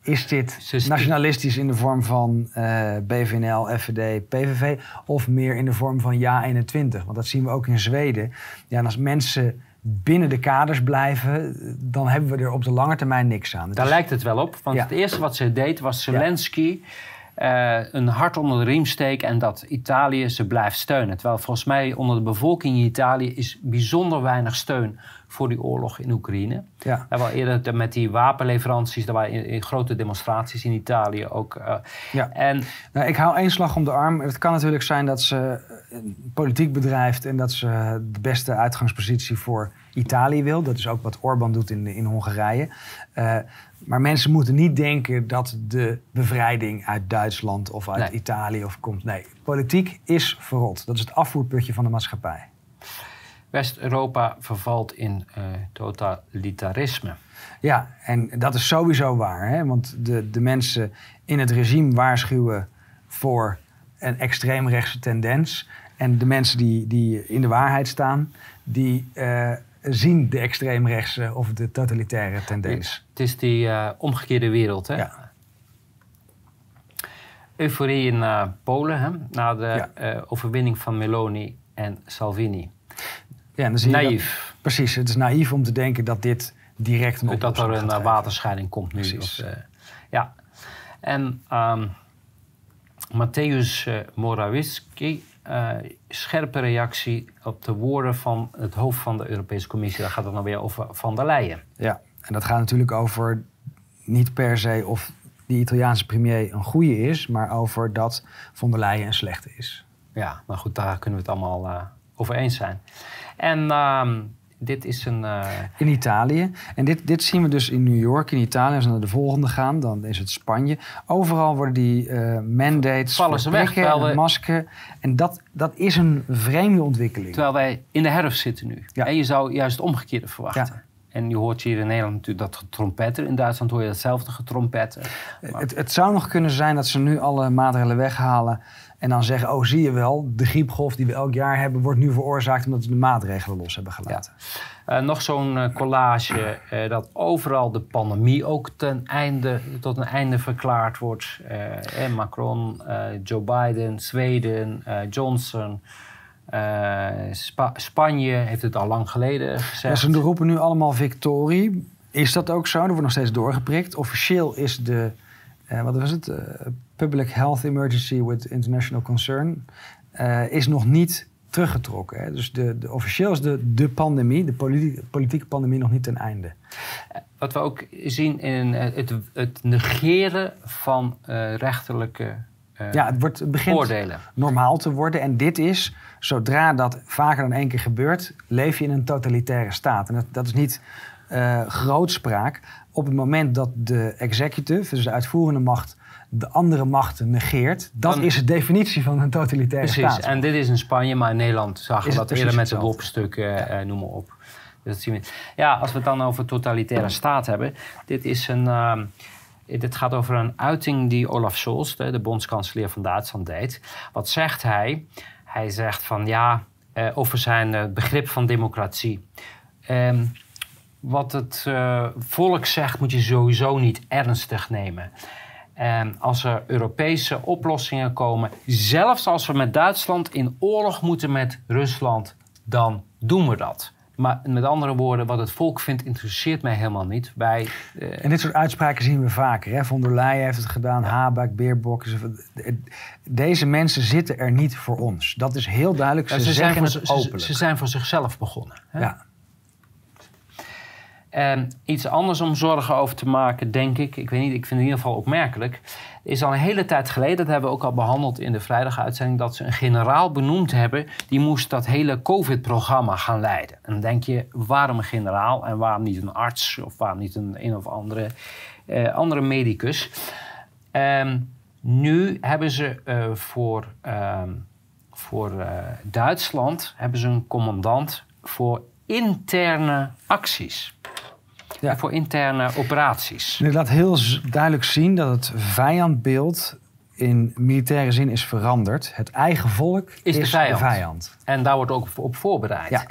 is dit nationalistisch in de vorm van uh, BVNL, FVD, PVV... of meer in de vorm van Ja21? Want dat zien we ook in Zweden. Ja, en als mensen binnen de kaders blijven... dan hebben we er op de lange termijn niks aan. Daar lijkt het wel op. Want het eerste wat ze deed was Zelensky... Ja uh, een hart onder de riem steken en dat Italië ze blijft steunen. Terwijl volgens mij onder de bevolking in Italië is bijzonder weinig steun voor die oorlog in Oekraïne. Ja. En wel eerder met die wapenleveranties, er waren in, grote demonstraties in Italië ook. Uh, ja. en, nou, ik hou één slag om de arm. Het kan natuurlijk zijn dat ze politiek bedrijft en dat ze de beste uitgangspositie voor Italië wil. Dat is ook wat Orbán doet in, in Hongarije. Uh, maar mensen moeten niet denken dat de bevrijding uit Duitsland of uit Italië of komt. Nee, politiek is verrot. Dat is het afvoerputje van de maatschappij. West-Europa vervalt in uh, totalitarisme. Ja, en dat is sowieso waar. Hè? Want de, de mensen in het regime waarschuwen voor een extreemrechtse tendens. En de mensen die, die in de waarheid staan, die uh, zien de extreemrechtse of de totalitaire tendens. Het is die uh, omgekeerde wereld, hè? Ja. Euforie in Polen, hè? na de ja. overwinning van Meloni en Salvini. Ja, en dan zie naïef. Dat, precies, het is naïef om te denken dat dit direct een Dat er een waterscheiding komt nu. Of, ja. En um, Mateusz Morawiecki uh, scherpe reactie op de woorden van het hoofd van de Europese Commissie. Daar gaat het nou weer over Van der Leyen. Ja, en dat gaat natuurlijk over niet per se of die Italiaanse premier een goede is, maar over dat Van der Leyen een slechte is. Ja, maar goed, daar kunnen we het allemaal uh, over eens zijn. En uh, dit is een... Uh... In Italië. En dit, dit zien we dus in New York, in Italië. Als we naar de volgende gaan, dan is het Spanje. Overal worden die uh, mandates... Vallen ze weg. En we... masken. En dat, dat is een vreemde ontwikkeling. Terwijl wij in de herfst zitten nu. Ja. En je zou juist het omgekeerde verwachten. Ja. En je hoort hier in Nederland natuurlijk dat getrompetter. In Duitsland hoor je datzelfde getrompetter. Maar... Het, het zou nog kunnen zijn dat ze nu alle maatregelen weghalen En dan zeggen, oh zie je wel, de griepgolf die we elk jaar hebben... wordt nu veroorzaakt omdat we de maatregelen los hebben gelaten. Ja. nog zo'n collage dat overal de pandemie ook ten einde, tot een einde verklaard wordt. Macron, Joe Biden, Zweden, Johnson... Spanje heeft het al lang geleden gezegd. Ja, ze roepen nu allemaal victorie. Is dat ook zo? Er wordt nog steeds doorgeprikt. Officieel is de, uh, wat was het? Uh, Public Health Emergency with International Concern is nog niet teruggetrokken. Hè? Dus de, de, officieel is de, de pandemie, de politieke pandemie, nog niet ten einde. Wat we ook zien in het, het negeren van rechterlijke ja, het, wordt, het begint oordelen. normaal te worden. En dit is, zodra dat vaker dan één keer gebeurt, leef je in een totalitaire staat. En dat, dat is niet uh, grootspraak. Op het moment dat de executive, dus de uitvoerende macht, de andere machten negeert. Dat is de definitie van een totalitaire precies. staat. en dit is in Spanje, maar in Nederland zagen we dat eerder met de WOP-stukken, ja. uh, noem maar op. Dus dat zien we. Ja, als we het dan over totalitaire staat hebben. Dit is een... Uh, dit gaat over een uiting die Olaf Scholz, de, de bondskanselier van Duitsland, deed. Wat zegt hij? Hij zegt van ja, uh, over zijn begrip van democratie. Um, wat het uh, volk zegt, moet je sowieso niet ernstig nemen. En als er Europese oplossingen komen, zelfs als we met Duitsland in oorlog moeten met Rusland, dan doen we dat. Maar met andere woorden, wat het volk vindt, interesseert mij helemaal niet. Wij, uh... En dit soort uitspraken zien we vaker. Hè? Von der Leyen heeft het gedaan, ja. Habeck, Beerbok. Deze mensen zitten er niet voor ons. Dat is heel duidelijk. Ze, ze zeggen zijn voor. Ze, ze, zijn voor zichzelf begonnen. Hè? Ja. En iets anders om zorgen over te maken, denk ik, ik weet niet, ik vind het in ieder geval opmerkelijk, is al een hele tijd geleden, dat hebben we ook al behandeld in de vrijdaguitzending, dat ze een generaal benoemd hebben die moest dat hele COVID-programma gaan leiden. En dan denk je, waarom een generaal en waarom niet een arts of waarom niet een een of andere, eh, andere medicus? Um, nu hebben ze uh, voor, uh, voor uh, Duitsland hebben ze een commandant voor interne acties. Ja. Voor interne operaties. Dit laat heel duidelijk zien dat het vijandbeeld in militaire zin is veranderd. Het eigen volk is, de, vijand. En daar wordt ook op voorbereid. Ja.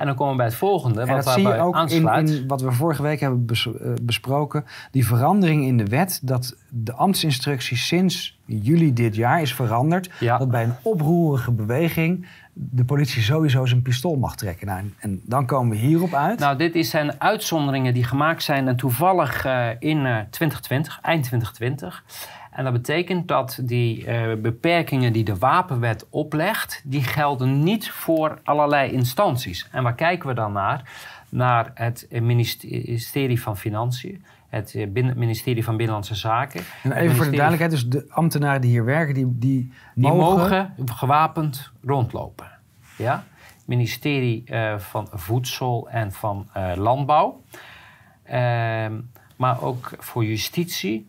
En dan komen we bij het volgende. En wat dat zie je ook in, in, wat we vorige week hebben eh, besproken. Die verandering in de wet. Dat de ambtsinstructie sinds juli dit jaar is veranderd. Ja. Dat bij een oproerige beweging de politie sowieso zijn pistool mag trekken. Nou, en, dan komen we hierop uit. Nou, dit zijn uitzonderingen die gemaakt zijn en toevallig uh, in uh, 2020, eind 2020. En dat betekent dat die uh, beperkingen die de wapenwet oplegt, die gelden niet voor allerlei instanties. En waar kijken we dan naar? Naar het ministerie van Financiën, het eh, ministerie van Binnenlandse Zaken. En even voor de duidelijkheid, dus de ambtenaren die hier werken, die, die, die mogen... gewapend rondlopen. Ja? ministerie uh, van Voedsel en van uh, Landbouw. Uh, maar ook voor justitie,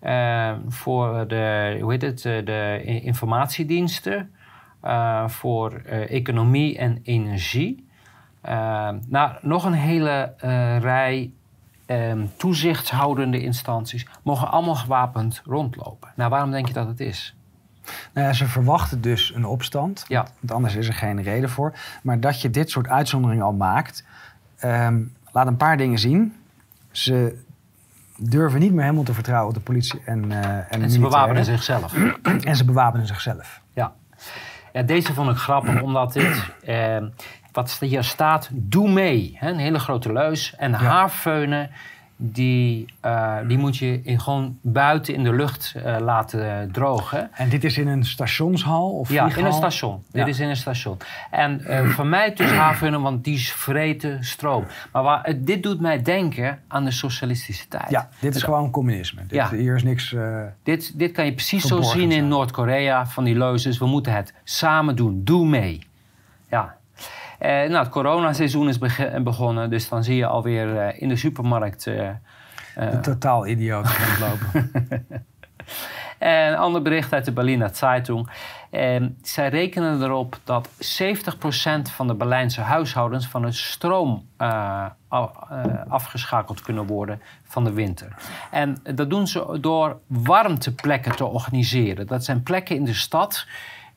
ehm, voor de, hoe heet het, de informatiediensten, voor economie en energie. Ehm, nou, nog een hele rij um, toezichtshoudende instanties mogen allemaal gewapend rondlopen. Nou, waarom denk je dat het is? Nou ja, ze verwachten dus een opstand. Ja. Want anders is er geen reden voor. Maar dat je dit soort uitzonderingen al maakt, um, laat een paar dingen zien. Ze durven niet meer helemaal te vertrouwen op de politie en, uh, en, en ze bewapenen zichzelf. en ze bewapenen zichzelf. Ja. ja, deze vond ik grappig, omdat dit... Uh, wat hier staat, doe mee. Hè? Een hele grote leus. En ja. haarfeunen, die, uh, die moet je in, gewoon buiten in de lucht uh, laten drogen. En dit is in een stationshal? Of ja, in een station. Ja. Dit is in een station. En uh, voor mij dus haarfeunen, want die vreten stroom. Maar waar, dit doet mij denken aan de socialistische tijd. Ja, dit is dus, gewoon communisme. Dit, ja. Hier is niks dit, dit kan je precies zo zien in Noord-Korea, van die leuzes. We moeten het samen doen. Doe mee. Eh, nou, het coronaseizoen is begonnen, dus dan zie je alweer uh, in de supermarkt... De totaal idioot rondlopen. En een ander bericht uit de Berliner Zeitung. En zij rekenen erop dat 70% van de Berlijnse huishoudens van hun stroom uh, afgeschakeld kunnen worden van de winter. En dat doen ze door warmteplekken te organiseren. Dat zijn plekken in de stad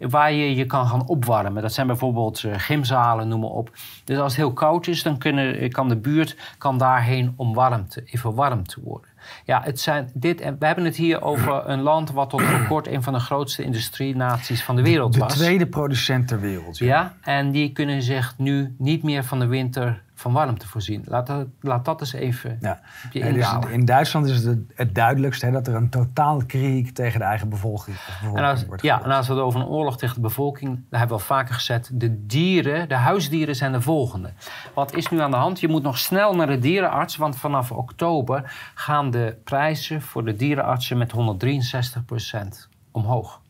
waar je je kan gaan opwarmen. Dat zijn bijvoorbeeld uh, gymzalen, noem maar op. Dus als het heel koud is, dan kunnen, kan de buurt kan daarheen om warm te, even warm te worden. Ja, het zijn dit, en we hebben het hier over een land wat tot voor kort een van de grootste industrienaties van de wereld was. De tweede producent ter wereld. Ja. ja, en die kunnen zich nu niet meer van de winter van warmte voorzien. Laat dat, laat dat eens even ja. dus in Duitsland is het het duidelijkst hè, dat er een totaal krieg tegen de eigen bevolking, bevolking en als, wordt Ja, en als we het over een oorlog tegen de bevolking, daar hebben we al vaker gezet, de dieren, de huisdieren zijn de volgende. Wat is nu aan de hand? Je moet nog snel naar de dierenarts, want vanaf oktober gaan de prijzen voor de dierenartsen met 163% omhoog.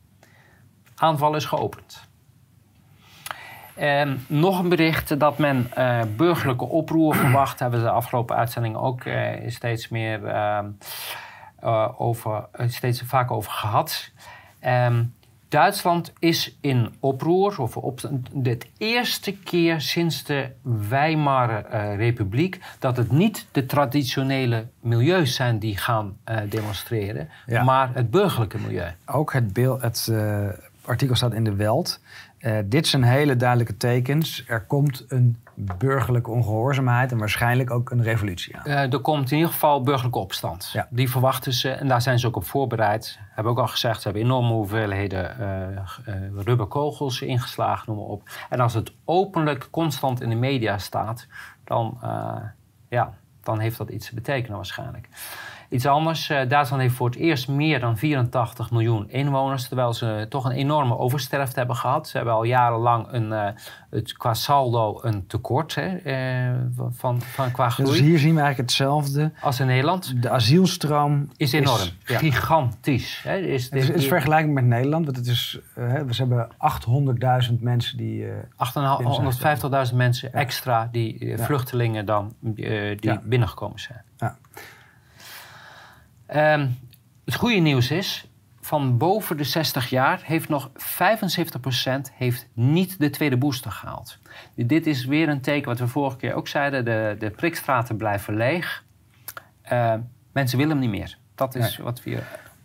Aanval is geopend. En nog een bericht dat men uh, burgerlijke oproer verwacht. Hebben we de afgelopen uitzending ook uh, steeds meer uh, over, steeds vaak over gehad. Ehm, Duitsland is in oproer, of op de eerste keer sinds de Weimar Republiek, dat het niet de traditionele milieus zijn die gaan demonstreren, maar het burgerlijke milieu. Ook het, beeld, het artikel staat in de Welt. Uh, dit zijn hele duidelijke tekens. Er komt een burgerlijke ongehoorzaamheid en waarschijnlijk ook een revolutie aan. Uh, er komt in ieder geval burgerlijke opstand. Ja. Die verwachten ze en daar zijn ze ook op voorbereid. Hebben ook al gezegd, ze hebben enorme hoeveelheden uh, rubberkogels ingeslagen, noem maar op. En als het openlijk constant in de media staat, dan, ja, dan heeft dat iets te betekenen waarschijnlijk. Iets anders, uh, Duitsland heeft voor het eerst meer dan 84 miljoen inwoners, terwijl ze toch een enorme oversterfte hebben gehad. Ze hebben al jarenlang een, uh, het, qua saldo een tekort hè, uh, van, van, qua groei. Dus hier zien we eigenlijk hetzelfde. Als in Nederland. De asielstroom is enorm, is, gigantisch. Hè. Is, het is, het is vergelijkbaar met Nederland, want het is, we hebben 800.000 mensen die... 850.000 mensen extra, die vluchtelingen dan, die binnengekomen zijn. Ja. Um, het goede nieuws is, van boven de 60 jaar heeft nog 75% heeft niet de tweede booster gehaald. Dit is weer een teken wat we vorige keer ook zeiden. De, de prikstraten blijven leeg. Uh, mensen willen hem niet meer. Dat is wat we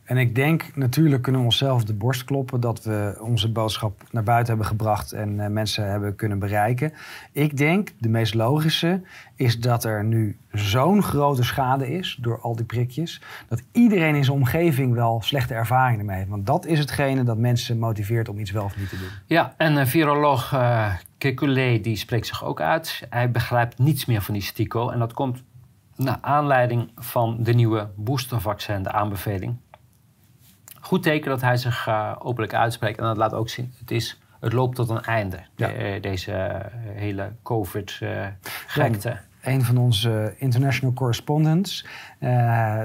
en ik denk, natuurlijk kunnen we onszelf de borst kloppen dat we onze boodschap naar buiten hebben gebracht en uh, mensen hebben kunnen bereiken. Ik denk, de meest logische is dat er nu zo'n grote schade is door al die prikjes, dat iedereen in zijn omgeving wel slechte ervaringen mee heeft. Want dat is hetgene dat mensen motiveert om iets wel of niet te doen. Ja, en uh, viroloog uh, Kekulé die spreekt zich ook uit. Hij begrijpt niets meer van die stico en dat komt naar aanleiding van de nieuwe boostervaccin, de aanbeveling goed teken dat hij zich uh, openlijk uitspreekt. En dat laat ook zien, het, is, het loopt tot een einde, eh, deze uh, hele COVID-gekte. een van onze international correspondents,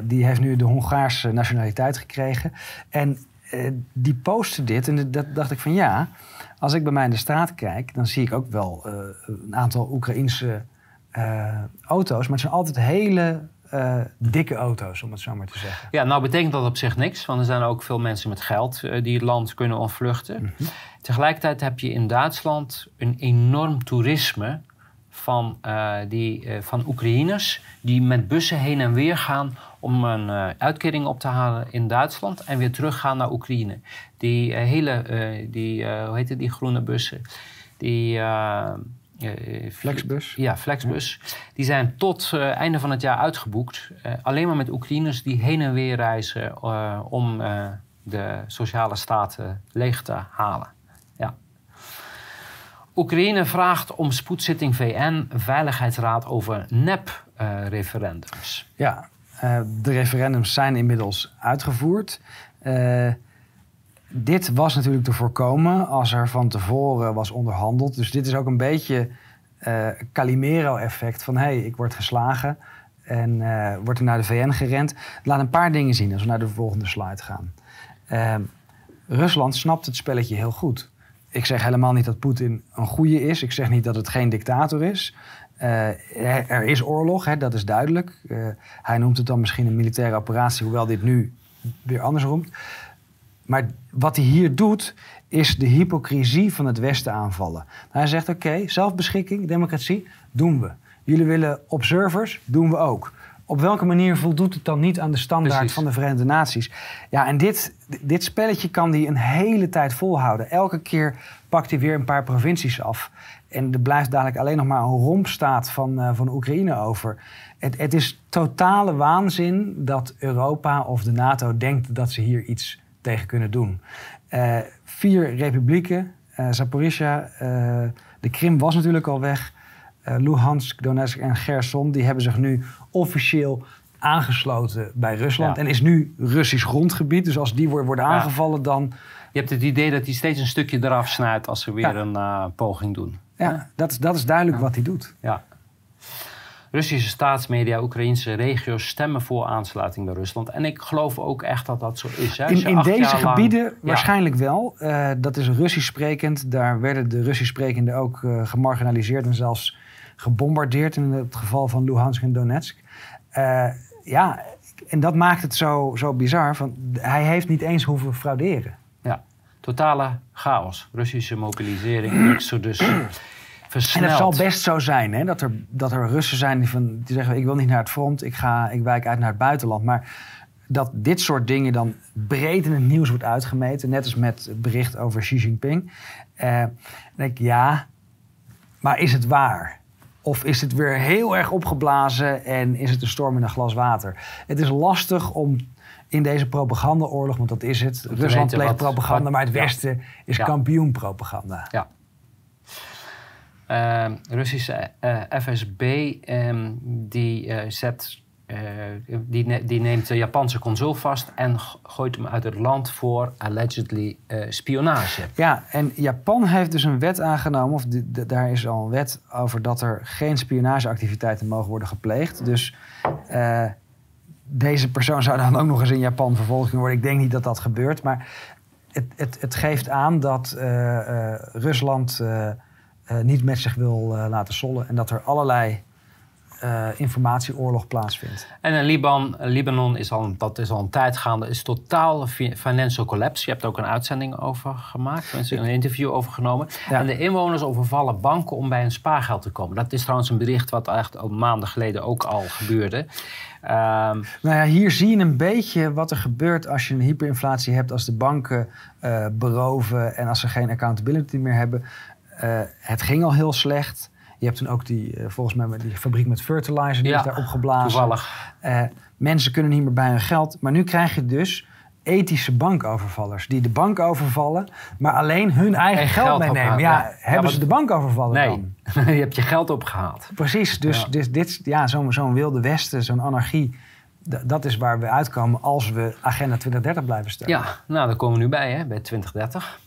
die heeft nu de Hongaarse nationaliteit gekregen. En die postte dit en dat dacht ik van ja, als ik bij mij in de straat kijk, dan zie ik ook wel een aantal Oekraïense auto's, maar het zijn altijd hele uh, dikke auto's, om het zo maar te zeggen. Ja, nou betekent dat op zich niks, want er zijn ook veel mensen met geld uh, die het land kunnen ontvluchten. Mm Tegelijkertijd heb je in Duitsland een enorm toerisme van, uh, die, van Oekraïners die met bussen heen en weer gaan om een uitkering op te halen in Duitsland en weer teruggaan naar Oekraïne. Die hele, die, hoe heet het, die groene bussen, die Flexbus? Ja, Flexbus. Die zijn tot uh, einde van het jaar uitgeboekt. Uh, alleen maar met Oekraïners die heen en weer reizen om de sociale staten leeg te halen. Ja. Oekraïne vraagt om spoedzitting VN, Veiligheidsraad over nep-referendums. ja, de referendums zijn inmiddels uitgevoerd dit was natuurlijk te voorkomen als er van tevoren was onderhandeld. Dus dit is ook een beetje uh, Calimero-effect van... hé, hey, ik word geslagen en uh, wordt er naar de VN gerend. Laat een paar dingen zien als we naar de volgende slide gaan. Uh, Rusland snapt het spelletje heel goed. Ik zeg helemaal niet dat Poetin een goede is. Ik zeg niet dat het geen dictator is. Uh, er is oorlog, hè, dat is duidelijk. hij noemt het dan misschien een militaire operatie... hoewel dit nu weer anders roemt. Maar wat hij hier doet, is de hypocrisie van het Westen aanvallen. Hij zegt: oké, zelfbeschikking, democratie, doen we. Jullie willen observers, doen we ook. Op welke manier voldoet het dan niet aan de standaard van de Verenigde Naties? Ja, en dit, dit spelletje kan hij een hele tijd volhouden. Elke keer pakt hij weer een paar provincies af. En er blijft dadelijk alleen nog maar een rompstaat van, uh, van Oekraïne over. Het, het is totale waanzin dat Europa of de NATO denkt dat ze hier iets tegen kunnen doen. Uh, vier republieken, uh, Zaporizhia, de Krim was natuurlijk al weg. Luhansk, Donetsk en Gerson, die hebben zich nu officieel aangesloten bij Rusland. En is nu Russisch grondgebied. Dus als die worden aangevallen, dan... Je hebt het idee dat hij steeds een stukje eraf snijdt als ze weer een poging doen. Ja, dat is, dat is duidelijk wat hij doet. Ja. Russische staatsmedia, Oekraïnse regio's stemmen voor aansluiting bij Rusland. En ik geloof ook echt dat dat zo is. Hè. In, in deze gebieden waarschijnlijk wel. Uh, dat is Russisch sprekend. Daar werden de Russisch sprekenden ook uh, gemarginaliseerd en zelfs gebombardeerd in het geval van Luhansk en Donetsk. Uh, ja, en dat maakt het zo, zo bizar. Van, hij heeft niet eens hoeven frauderen. Ja, totale chaos. Russische mobilisering, exodus. Versneld. En het zal best zo zijn hè, dat, er, dat er Russen zijn die, van, die zeggen: Ik wil niet naar het front, ik, ga, ik wijk uit naar het buitenland. Maar dat dit soort dingen dan breed in het nieuws wordt uitgemeten, net als met het bericht over Xi Jinping. Dan denk ik: Ja, maar is het waar? Of is het weer heel erg opgeblazen en is het een storm in een glas water? Het is lastig om in deze propagandaoorlog, want dat is het. Rusland pleegt propaganda, maar het Westen is ja. kampioen propaganda. Ja. Uh, Russische eh, FSB ehm, die, uh, zet, die, ne die, neemt de Japanse consul vast en gooit hem uit het land voor allegedly spionage. Ja, en Japan heeft dus een wet aangenomen, of daar is al een wet over dat er geen spionageactiviteiten mogen worden gepleegd. Dus deze persoon zou dan ook nog eens in Japan vervolgd kunnen worden. Ik denk niet dat dat gebeurt, maar het, het, het geeft aan dat Rusland uh, niet met zich wil uh, laten sollen. En dat er allerlei uh, informatieoorlog plaatsvindt. En in Liban, Libanon is al, dat is al een tijd gaande, is totaal financial collapse. Je hebt ook een uitzending over gemaakt, een interview over genomen. En de inwoners overvallen banken om bij hun spaargeld te komen. Dat is trouwens een bericht wat echt al maanden geleden ook al gebeurde. Um, nou ja, hier zie je een beetje wat er gebeurt als je een hyperinflatie hebt, als de banken uh, beroven en als ze geen accountability meer hebben. Uh, het ging al heel slecht. Je hebt toen ook die, uh, volgens mij, die fabriek met fertilizer, die ja, is daar opgeblazen. Toevallig. Uh, mensen kunnen niet meer bij hun geld. Maar nu krijg je dus ethische bankovervallers. Die de bank overvallen, maar alleen hun eigen geld, geld meenemen. Ja, ja, hebben ze de bank overvallen nee. dan? je hebt je geld opgehaald. Precies, dus, dus dit, ja, zo'n zo wilde westen, zo'n anarchie... Dat is waar we uitkomen als we Agenda 2030 blijven steunen. Ja, nou, daar komen we nu bij, hè, bij 2030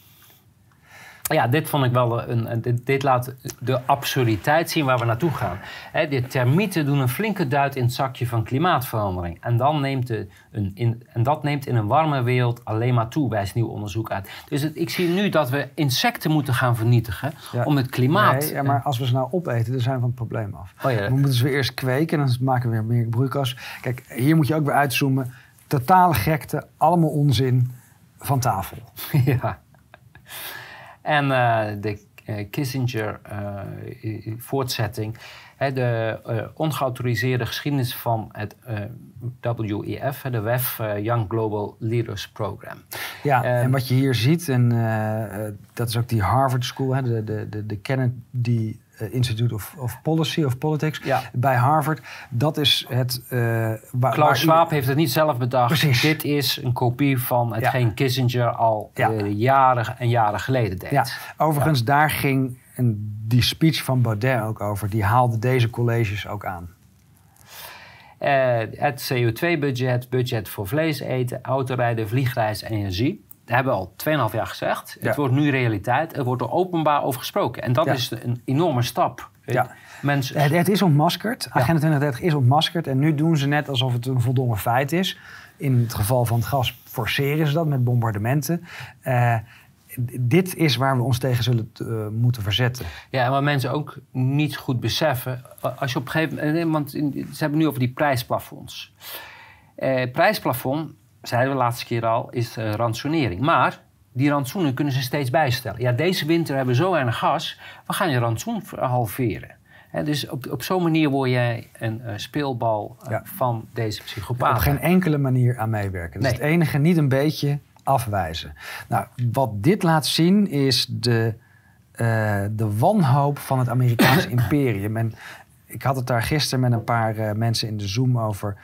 ja, dit vond ik wel een. Dit, dit, laat de absurditeit zien waar we naartoe gaan. He, de termieten doen een flinke duit in het zakje van klimaatverandering. En, dan neemt de, een, in, en dat neemt in een warme wereld alleen maar toe, wijst nieuw onderzoek uit. Dus het, ik zie nu dat we insecten moeten gaan vernietigen om het klimaat. Nee, ja, maar als we ze nou opeten, dan zijn we van het probleem af. Oh, ja. We moeten ze weer eerst kweken en dan maken we weer meer broeikas. Kijk, hier moet je ook weer uitzoomen. Totale gekte, allemaal onzin van tafel. ja. En uh, de uh, Kissinger-voortzetting, uh, de ongeautoriseerde geschiedenis van het WEF, de WEF Young Global Leaders Program. Ja, en wat je hier ziet, en dat is ook die Harvard School, hè, de, de, de, de Kennedy eh, Institute of, of, Policy of Politics bij Harvard. Dat is het. Uh, Klaus Schwab heeft het niet zelf bedacht. Precies. Dit is een kopie van hetgeen Kissinger al ja. uh, jaren en jaren geleden deed. Ja. Overigens, daar ging een, die speech van Baudet ook over. Die haalde deze colleges ook aan. Uh, het CO2-budget, budget voor vlees eten, autorijden, vliegreis en energie dat hebben we al 2,5 jaar gezegd. Het wordt nu realiteit. Er wordt er openbaar over gesproken. En dat is een enorme stap. Ja. Mensen... Het, het is ontmaskerd. Agenda 2030 is ontmaskerd. En nu doen ze net alsof het een voldongen feit is. In het geval van het gas forceren ze dat met bombardementen. Uh, dit is waar we ons tegen zullen uh, moeten verzetten. Ja, en wat mensen ook niet goed beseffen. Als je op een gegeven moment. Want ze hebben nu over die prijsplafonds. Uh, prijsplafond zeiden we de laatste keer al, is uh, ransonering. Maar die rantsoenen kunnen ze steeds bijstellen. Ja, deze winter hebben we zo weinig gas, we gaan je rantsoen halveren. dus op, op zo'n manier word jij een uh, speelbal uh, van deze psychopaat. Op geen enkele manier aan meewerken. Dat is het enige, niet een beetje afwijzen. Nou, wat dit laat zien is de, uh, de wanhoop van het Amerikaanse imperium. En ik had het daar gisteren met een paar mensen in de Zoom over,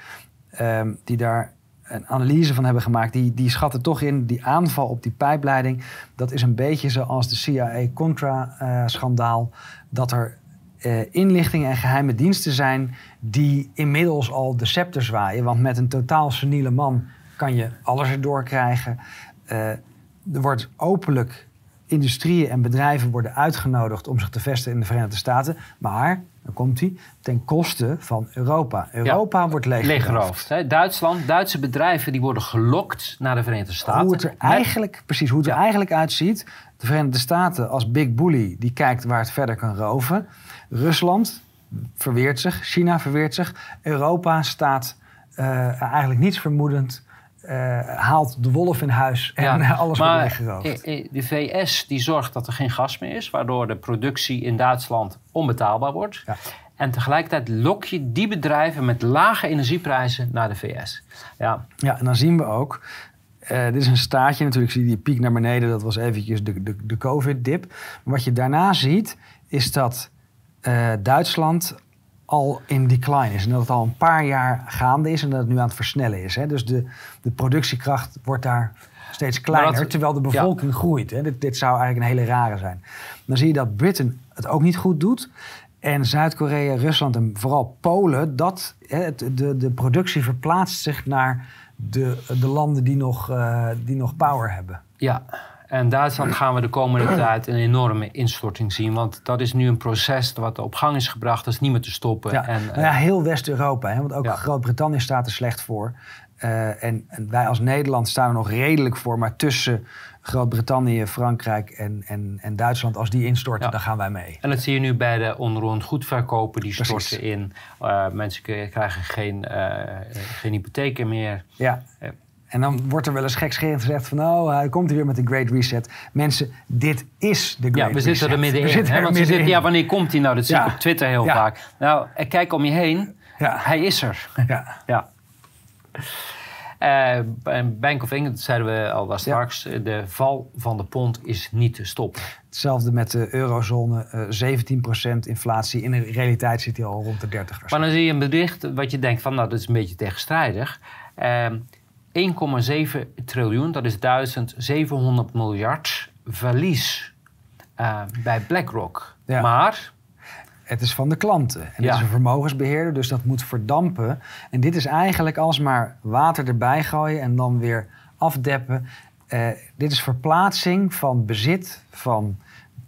um, die daar een analyse van hebben gemaakt. Die, die schatten toch in die aanval op die pijpleiding. Dat is een beetje zoals de CIA-Contra-schandaal. dat er uh, inlichtingen en geheime diensten zijn die inmiddels al de scepter zwaaien. Want met een totaal seniele man kan je alles erdoor krijgen. Uh, er wordt openlijk industrieën en bedrijven worden uitgenodigd om zich te vestigen in de Verenigde Staten. Maar dan komt hij, ten koste van Europa. Europa wordt leeggeroofd. Duitsland, Duitse bedrijven die worden gelokt naar de Verenigde Staten. Hoe het er eigenlijk, precies, hoe het er eigenlijk uitziet. De Verenigde Staten als big bully, die kijkt waar het verder kan roven. Rusland verweert zich, China verweert zich. Europa staat uh, eigenlijk niets vermoedend uh, haalt de wolf in huis en ja, alles wordt weggeroofd. De VS die zorgt dat er geen gas meer is, waardoor de productie in Duitsland onbetaalbaar wordt. Ja. En tegelijkertijd lok je die bedrijven met lage energieprijzen naar de VS. Ja, ja en dan zien we ook. Uh, dit is een staartje natuurlijk, zie je die piek naar beneden, dat was eventjes de, de, de COVID-dip. Wat je daarna ziet, is dat uh, Duitsland al in decline is. En dat het al een paar jaar gaande is en dat het nu aan het versnellen is. Hè. Dus de, de productiekracht wordt daar steeds kleiner, terwijl de bevolking groeit. Hè. Dit, dit zou eigenlijk een hele rare zijn. Dan zie je dat Britain het ook niet goed doet. En Zuid-Korea, Rusland en vooral Polen, dat, hè, de, de productie verplaatst zich naar de, de landen die nog, uh, die nog power hebben. Ja, en Duitsland gaan we de komende tijd een enorme instorting zien. Want dat is nu een proces wat op gang is gebracht. Dat is niet meer te stoppen. Ja, en, nou ja heel West-Europa. Want ook Groot-Brittannië staat er slecht voor. Uh, en, en, wij als Nederland staan er nog redelijk voor. Maar tussen Groot-Brittannië, Frankrijk en, en, en Duitsland, als die instorten, dan gaan wij mee. En dat zie je nu bij de onroerend goedverkopen. Die storten in. Uh, mensen krijgen geen, uh, geen hypotheken meer. Ja. En dan wordt er wel eens gekscherend gezegd van... oh, hij komt hier weer met de Great Reset. Mensen, dit is de Great Reset. Ja, we zitten er middenin. Zitten er midden zitten, ja, wanneer komt hij nou? Dat zie ik op Twitter heel vaak. Nou, kijk om je heen. Ja. Hij is er. Ja. ja. Uh, Bank of England, zeiden we al daar straks... de val van de pond is niet te stoppen. Hetzelfde met de eurozone, uh, 17% inflatie. In de realiteit zit hij al rond de 30%. Maar dan zie je een bericht wat je denkt van... nou, dat is een beetje tegenstrijdig... Uh, 1,7 triljoen, dat is 1700 miljard verlies uh, bij BlackRock. Ja. Maar. Het is van de klanten. En het is een vermogensbeheerder, dus dat moet verdampen. En dit is eigenlijk alsmaar water erbij gooien en dan weer afdeppen. Uh, dit is verplaatsing van bezit van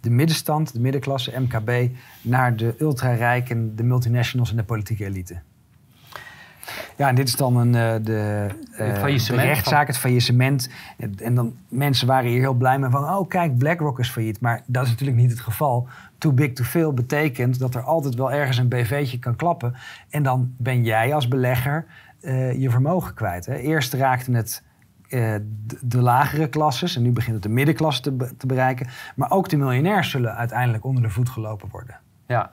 de middenstand, de middenklasse, MKB, naar de ultrarijken, de multinationals en de politieke elite. Ja, en dit is dan een, uh, de, uh, de, rechtszaak, het faillissement. En dan mensen waren hier heel blij mee van... oh, kijk, BlackRock is failliet. Maar dat is natuurlijk niet het geval. Too big to fail betekent dat er altijd wel ergens een BV'tje kan klappen. En dan ben jij als belegger uh, je vermogen kwijt. Hè. Eerst raakte het de, de, lagere klasses... en nu begint het de middenklasse te, te bereiken. Maar ook de miljonairs zullen uiteindelijk onder de voet gelopen worden. Ja,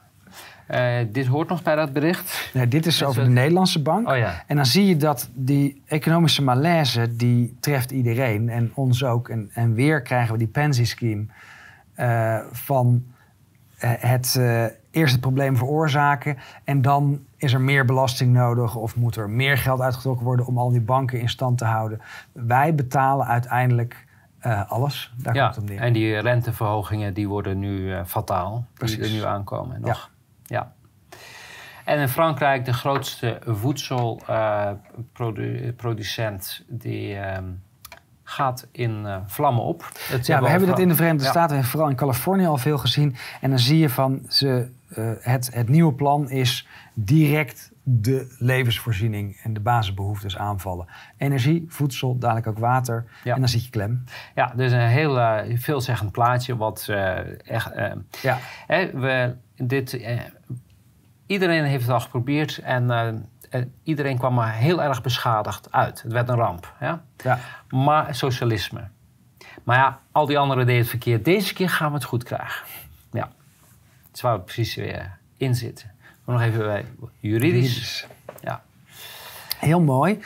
uh, dit hoort nog bij dat bericht. Nee, dit is over de Nederlandse bank. Oh, ja. En dan zie je dat die economische malaise, die treft iedereen. En ons ook. En, en weer krijgen we die pensiescheme uh, van uh, het eerst het probleem veroorzaken. En dan is er meer belasting nodig of moet er meer geld uitgetrokken worden om al die banken in stand te houden. Wij betalen uiteindelijk alles. Daar ja, komt het om neer. En die renteverhogingen die worden nu fataal, Precies. die er nu aankomen. Nog. Ja. Ja. En in Frankrijk de grootste voedselproducent uh, die uh, gaat in uh, vlammen op. Het ja, we hebben dat in de Verenigde Staten en vooral in Californië al veel gezien. En dan zie je van ze, uh, het, het nieuwe plan is direct de levensvoorziening en de basisbehoeftes aanvallen. Energie, voedsel, dadelijk ook water. Ja. En dan zit je klem. Ja, dus een heel uh, veelzeggend plaatje wat echt... ja. Hè, we, dit, eh, iedereen heeft het al geprobeerd en, uh, iedereen kwam er heel erg beschadigd uit. Het werd een ramp. Ja? Ja. Maar socialisme. Maar ja, al die anderen deden het verkeerd. Deze keer gaan we het goed krijgen. Ja, dat is waar we precies weer in zitten. Maar nog even bij juridisch. Ja. Heel mooi.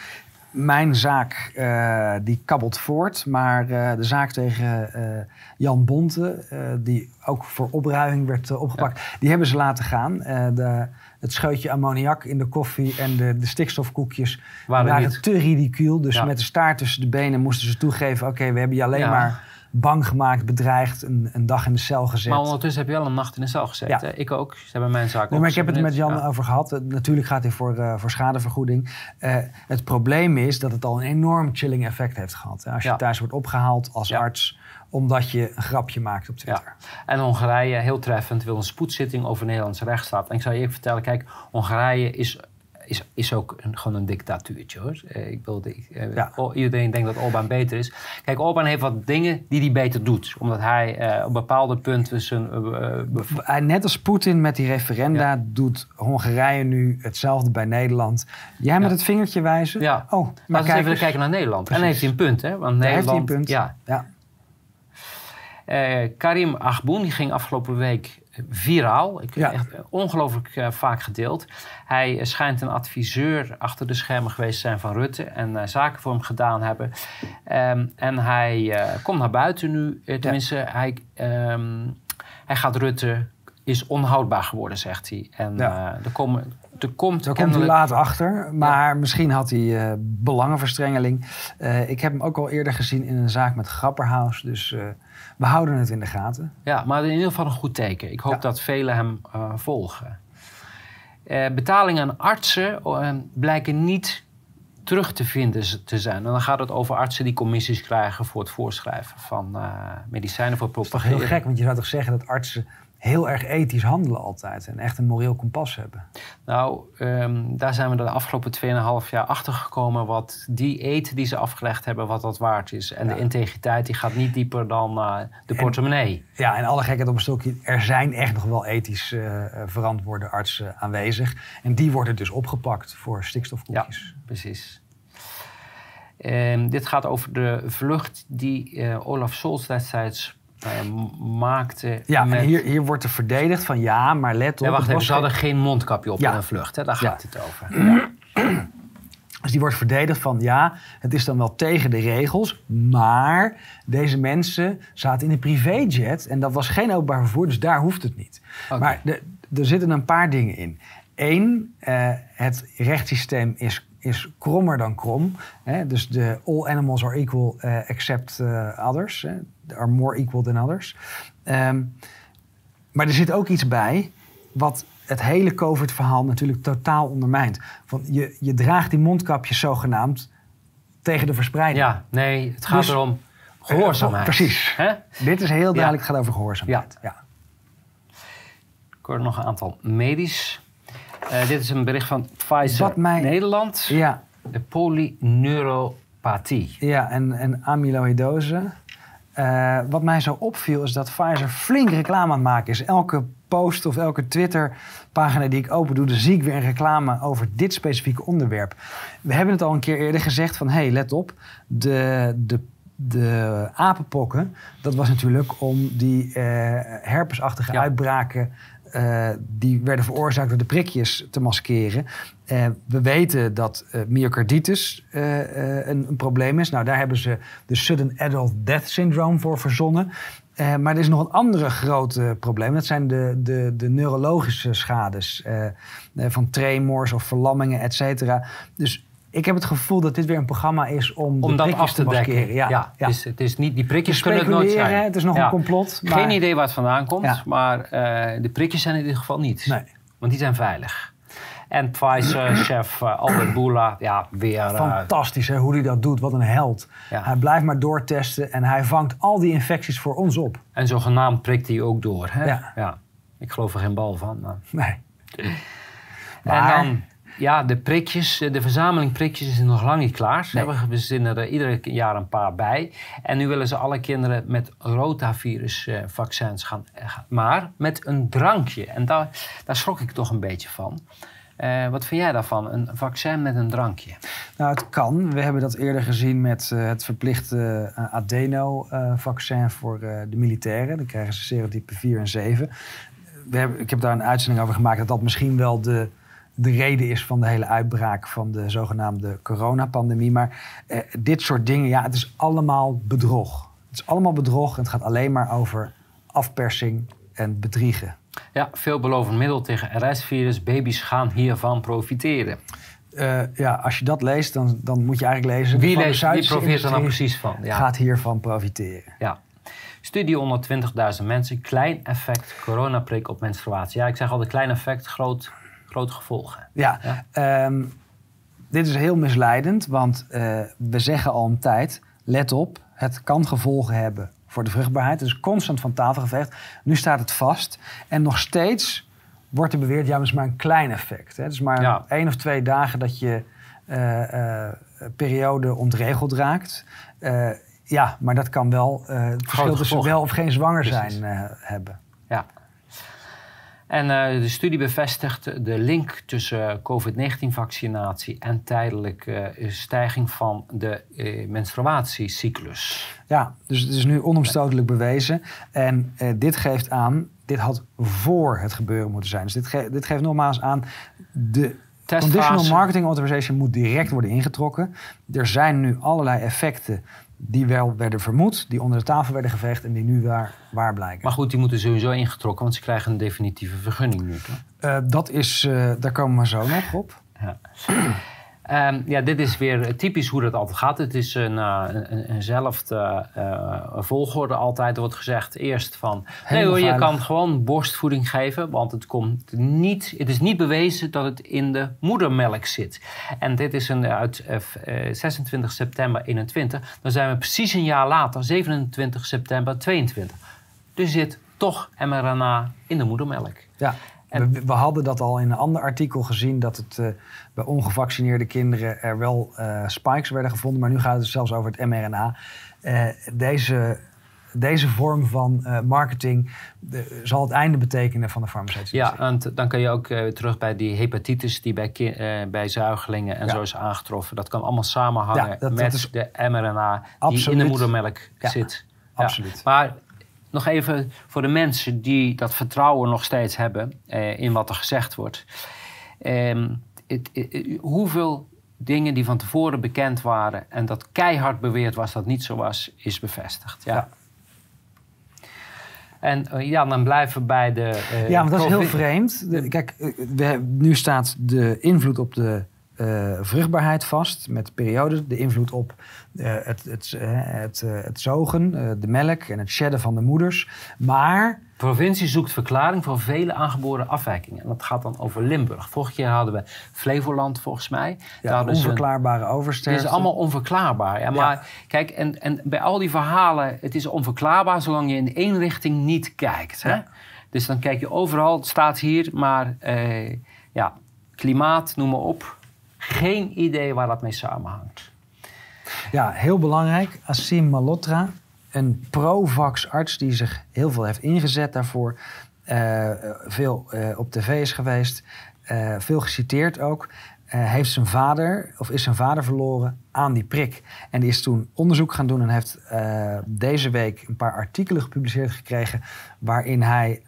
Mijn zaak uh, die kabbelt voort, maar uh, de zaak tegen uh, Jan Bonte, die ook voor opruiming werd opgepakt, ja. die hebben ze laten gaan. De, het scheutje ammoniak in de koffie en de, de stikstofkoekjes waren, waren te ridicuul. Dus ja. met de staart tussen de benen moesten ze toegeven: oké, okay, we hebben je alleen maar bang gemaakt, bedreigd, een, een, dag in de cel gezet. Maar ondertussen heb je wel een nacht in de cel gezeten. Ja. Ik ook. Ze hebben mijn zaak nee, maar Ik heb het met Jan ja. over gehad. Natuurlijk gaat hij voor, uh, voor schadevergoeding. Uh, het probleem is dat het al een enorm chilling effect heeft gehad. Als je ja. thuis wordt opgehaald als arts omdat je een grapje maakt op Twitter. En Hongarije, heel treffend, wil een spoedzitting over Nederlandse rechtsstaat. En ik zal je even vertellen, kijk, Hongarije is is, is ook een, gewoon een dictatuurtje hoor. Uh, ik bedoel, uh, ja. iedereen denkt dat Orbán beter is. Kijk, Orbán heeft wat dingen die hij beter doet. Omdat hij uh, op bepaalde punten zijn... Net als Poetin met die referenda ja. doet Hongarije nu hetzelfde bij Nederland. Jij met het vingertje wijzen? Ja. Oh, maar Laten we even kijken naar Nederland. Precies. En heeft hij een punt, hè? Want Nederland, heeft hij een punt. Ja. ja. Karim Achboun die ging afgelopen week viraal. Ik ja. echt ongelooflijk uh, vaak gedeeld. Hij schijnt een adviseur achter de schermen geweest zijn van Rutte en uh, zaken voor hem gedaan hebben. Um, en hij uh, komt naar buiten nu. tenminste, ja. hij, um, hij gaat Rutte is onhoudbaar geworden, zegt hij. En ja. er komen er komt Daar komt hij laat achter, maar ja. misschien had hij uh, belangenverstrengeling. Uh, ik heb hem ook al eerder gezien in een zaak met Grapperhaus. Dus uh, we houden het in de gaten. Ja, maar in ieder geval een goed teken. Ik hoop ja. dat velen hem volgen. betalingen aan artsen blijken niet terug te vinden te zijn. En dan gaat het over artsen die commissies krijgen voor het voorschrijven van medicijnen voor propageren. Dat is toch heel gek, want je zou toch zeggen dat artsen heel erg ethisch handelen altijd en echt een moreel kompas hebben. Nou, um, daar zijn we de afgelopen 2,5 jaar achter gekomen wat die eten die ze afgelegd hebben, wat dat waard is. En ja. de integriteit die gaat niet dieper dan uh, de portemonnee. Ja, en alle gekheid op een stokje, er zijn echt nog wel ethisch uh, verantwoorde artsen aanwezig. En die worden dus opgepakt voor stikstofkoekjes. Ja, precies. Um, dit gaat over de vlucht die uh, Olaf Scholz destijds maakte. Ja, met... en hier, hier wordt er verdedigd van ja, maar let op. Ja, wacht even, ze hadden geen mondkapje op ja. in een vlucht, hè? daar gaat ja. het over. Ja. Dus die wordt verdedigd van ja, het is dan wel tegen de regels, maar deze mensen zaten in een privéjet en dat was geen openbaar vervoer, dus daar hoeft het niet. Okay. Maar de, er zitten een paar dingen in. Eén, uh, het rechtssysteem is is krommer dan krom. Hè? Dus de all animals are equal uh, except uh, others. Hè? Are more equal than others. Um, maar er zit ook iets bij wat het hele COVID-verhaal natuurlijk totaal ondermijnt. Van je, je draagt die mondkapjes zogenaamd tegen de verspreiding. Ja, nee, het gaat dus, erom gehoorzaamheid. Precies. Hè? Dit is heel duidelijk, ja. gaat over gehoorzaamheid. Ja. ja. Ik hoor nog een aantal medisch uh, dit is een bericht van Pfizer mij, Nederland. Ja. De polyneuropathie. Ja, en, en amyloïdose. Uh, wat mij zo opviel is dat Pfizer flink reclame aan het maken is. Elke post of elke Twitter-pagina die ik open doe, dan zie ik weer een reclame over dit specifieke onderwerp. We hebben het al een keer eerder gezegd van, hé, hey, let op, de, de de apenpokken, dat was natuurlijk om die uh, herpesachtige ja. uitbraken uh, die werden veroorzaakt door de prikjes te maskeren. Uh, we weten dat uh, myocarditis een, een, probleem is. Nou, daar hebben ze de Sudden Adult Death Syndrome voor verzonnen. maar er is nog een andere grote probleem. Dat zijn de, de, de neurologische schades van tremors of verlammingen, et cetera. Dus ik heb het gevoel dat dit weer een programma is om, om de dat af te, te dekken. Ja, ja, ja. Dus het is niet, die prikjes kunnen het nooit zijn. Het is nog ja. een complot. Maar... Geen idee waar het vandaan komt, maar de prikjes zijn in ieder geval niet. Nee. Want die zijn veilig. En Pfizer-chef uh, Albert Boula, ja, weer... Uh, Fantastisch hè, hoe hij dat doet, wat een held. Hij blijft maar doortesten en hij vangt al die infecties voor ons op. En zogenaamd prikt hij ook door. Hè? Ja. Ik geloof er geen bal van. Maar... Nee. Maar... En dan ja, de prikjes, de verzameling prikjes is nog lang niet klaar. Nee. We verzinnen er ieder jaar een paar bij. En nu willen ze alle kinderen met rotavirusvaccins gaan. Maar met een drankje. En daar, daar schrok ik toch een beetje van. Uh, wat vind jij daarvan? Een vaccin met een drankje? Nou, het kan. We hebben dat eerder gezien met uh, het verplichte uh, adeno-vaccin voor de militairen. Dan krijgen ze serotype 4 en 7. We hebben, ik heb daar een uitzending over gemaakt dat dat misschien wel de, de reden is van de hele uitbraak van de zogenaamde coronapandemie. Maar dit soort dingen, ja, het is allemaal bedrog. Het is allemaal bedrog en het gaat alleen maar over afpersing en bedriegen. Ja, veelbelovend middel tegen RS-virus. Baby's gaan hiervan profiteren. Uh, ja, als je dat leest, dan, dan moet je eigenlijk lezen... Wie, leest, wie profiteert er dan precies van? Ja. Gaat hiervan profiteren. Ja. Studie onder 20.000 mensen. Klein effect coronaprik op menstruatie. Ja, ik zeg al, de klein effect, groot, grote gevolgen. Ja, ja. Um, dit is heel misleidend, want uh, we zeggen al een tijd... let op, het kan gevolgen hebben voor de vruchtbaarheid. Het is constant van tafel geveegd. Nu staat het vast. En nog steeds wordt er beweerd, ja, maar het is maar een klein effect. Hè. Het is maar ja. één of twee dagen dat je uh, uh, periode ontregeld raakt. Uh, ja, maar dat kan wel het verschil tussen wel of geen zwanger zijn hebben. Ja. En uh, de studie bevestigt de link tussen COVID-19-vaccinatie en tijdelijke uh, stijging van de menstruatiecyclus. Ja, dus het is nu onomstotelijk bewezen. En dit geeft aan, dit had voor het gebeuren moeten zijn. Dus dit, ge dit geeft nogmaals aan, de Conditional Marketing Authorization moet direct worden ingetrokken. Er zijn nu allerlei effecten die wel werden vermoed, die onder de tafel werden geveegd en die nu waar, waar blijken. Maar goed, die moeten sowieso ingetrokken, want ze krijgen een definitieve vergunning nu. Uh, dat is, uh, daar komen we zo nog op. Ja. Um, ja, dit is weer typisch hoe dat altijd gaat. Het is een, uh, een, eenzelfde uh, volgorde altijd. Er wordt gezegd eerst van... nee hoor, je kan gewoon borstvoeding geven... want het, komt niet, het is niet bewezen dat het in de moedermelk zit. En dit is een, uit uh, 26 september 21. Dan zijn we precies een jaar later, 27 september 22. Er zit toch mRNA in de moedermelk. Ja. En we, we, hadden dat al in een ander artikel gezien, dat het uh, bij ongevaccineerde kinderen er wel uh, spikes werden gevonden, maar nu gaat het dus zelfs over het mRNA. Uh, deze, deze vorm van marketing zal het einde betekenen van de farmaceutische Ja, en dan kan je ook terug bij die hepatitis die bij, bij zuigelingen en ja. zo is aangetroffen. Dat kan allemaal samenhangen ja, dat, met dat de mRNA die in de moedermelk ja, zit. Absoluut. Maar nog even voor de mensen die dat vertrouwen nog steeds hebben eh, in wat er gezegd wordt. Eh, het, het, hoeveel dingen die van tevoren bekend waren en dat keihard beweerd was dat niet zo was, is bevestigd. Ja. ja. En uh, ja, dan blijven we bij de. Uh, ja, maar dat is heel vreemd. Kijk, eh, we, nu staat de invloed op de uh, vruchtbaarheid vast met periodes, de invloed op uh, het, het, uh, het, het, zogen, de melk en het shedden van de moeders. Maar. De provincie zoekt verklaring voor vele aangeboren afwijkingen. En dat gaat dan over Limburg. Vorige keer hadden we Flevoland, volgens mij. Ja, onverklaarbare een, oversterfte. Het is allemaal onverklaarbaar. Ja, maar ja. kijk, en, en bij al die verhalen, het is onverklaarbaar zolang je in één richting niet kijkt. Hè? Ja. Dus dan kijk je overal, het staat hier, maar ja, klimaat, noem maar op geen idee waar dat mee samenhangt. Ja, heel belangrijk. Assim Malhotra, een pro-vax-arts die zich heel veel heeft ingezet daarvoor. Uh, veel uh, op tv is geweest, uh, veel geciteerd ook. heeft zijn vader, of is zijn vader verloren aan die prik. En die is toen onderzoek gaan doen en heeft deze week een paar artikelen gepubliceerd gekregen. waarin hij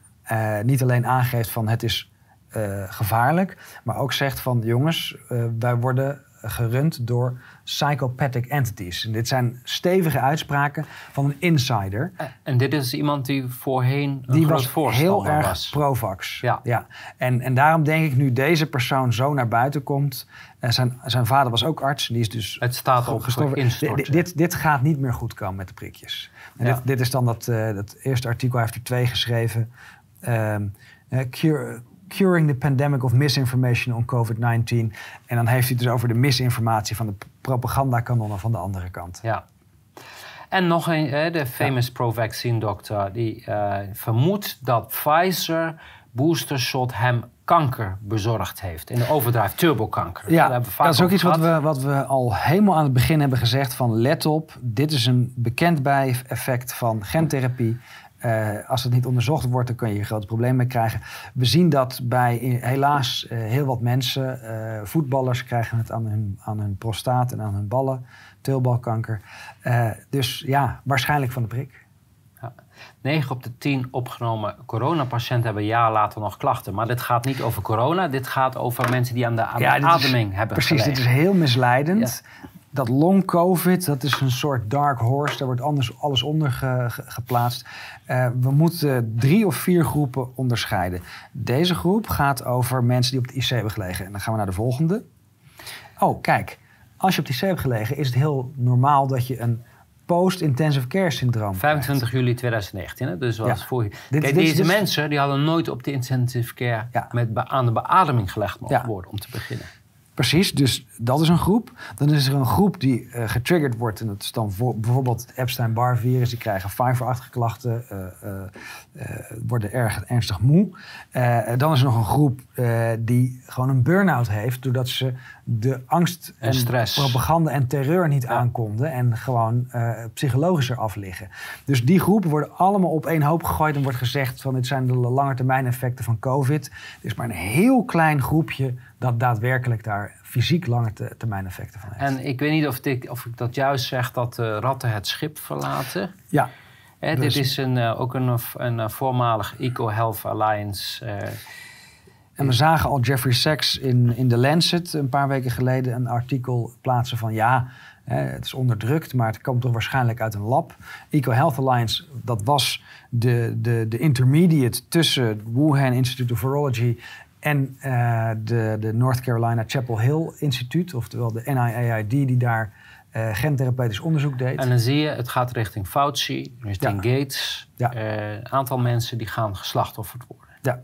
niet alleen aangeeft van het is uh, gevaarlijk. Maar ook zegt van jongens, uh, wij worden gerund door psychopathic entities. En dit zijn stevige uitspraken van een insider. En dit is iemand die voorheen die was heel erg pro-vax. Ja. Ja. En, en daarom denk ik nu deze persoon zo naar buiten komt. En zijn, zijn vader was ook arts. Die is dus Het staat op dit, dit, dit, gaat niet meer goed komen met de prikjes. En ja. dit, dit is dan dat, uh, dat eerste artikel. Hij heeft er twee geschreven. Um, cure, Curing the Pandemic of Misinformation on COVID-19. En dan heeft hij het dus over de misinformatie van de propagandakanonnen van de andere kant. Ja. En nog een, de famous ja. pro-vaccine dokter, die uh, vermoedt dat Pfizer booster shot hem kanker bezorgd heeft. In de overdrive turbokanker. Ja, dat, dat is ook iets wat we, wat we al helemaal aan het begin hebben gezegd van let op, dit is een bekend bijeffect van gentherapie. Als het niet onderzocht wordt, dan kun je grote problemen mee krijgen. We zien dat bij helaas heel wat mensen, voetballers krijgen het aan hun, aan hun prostaat en aan hun ballen, teelbalkanker. dus ja, waarschijnlijk van de prik. 9 op de 10 opgenomen coronapatiënten hebben een jaar later nog klachten. Maar dit gaat niet over corona, dit gaat over mensen die aan de, ademing hebben Precies, dit is heel misleidend. Dat long covid, dat is een soort dark horse. Daar wordt anders alles onder geplaatst. Uh, we moeten drie of vier groepen onderscheiden. Deze groep gaat over mensen die op de IC hebben gelegen. En dan gaan we naar de volgende. Oh, kijk. Als je op de IC hebt gelegen, is het heel normaal dat je een post-intensive care syndroom. 25 juli 2019, hè? dus was ja. voor je. Kijk, deze mensen die hadden nooit op de intensive care met aan de beademing gelegd mogen worden om te beginnen. Precies, dus dat is een groep. Dan is er een groep die uh, getriggerd wordt. En dat is dan voor, bijvoorbeeld het Epstein-Barr-virus. Die krijgen Pfeiffer-achtige klachten, uh, uh, worden erg ernstig moe. dan is er nog een groep die gewoon een burn-out heeft... doordat ze de angst en, stress. propaganda en terreur niet aankonden... en gewoon psychologischer afliggen. Dus die groepen worden allemaal op één hoop gegooid... en wordt gezegd van dit zijn de lange termijn effecten van COVID. Er is maar een heel klein groepje dat daadwerkelijk daar fysiek lange termijn effecten van heeft. En ik weet niet of, dit, of ik dat juist zeg dat de ratten het schip verlaten. Ja. dit dus- is een, uh, ook een, een, eh, voormalig Eco Health Alliance. Uh, en we zagen al Jeffrey Sachs in, in The Lancet een paar weken geleden een artikel plaatsen van ja, het is onderdrukt, maar het komt toch waarschijnlijk uit een lab. Eco Health Alliance, dat was de, de, de intermediate tussen Wuhan Institute of Virology en uh, de, de North Carolina Chapel Hill Instituut, oftewel de NIAID, die daar uh, gentherapeutisch onderzoek deed. En dan zie je, het gaat richting Fauci, richting Gates. Een ja. uh, aantal mensen die gaan geslachtofferd worden. Ja,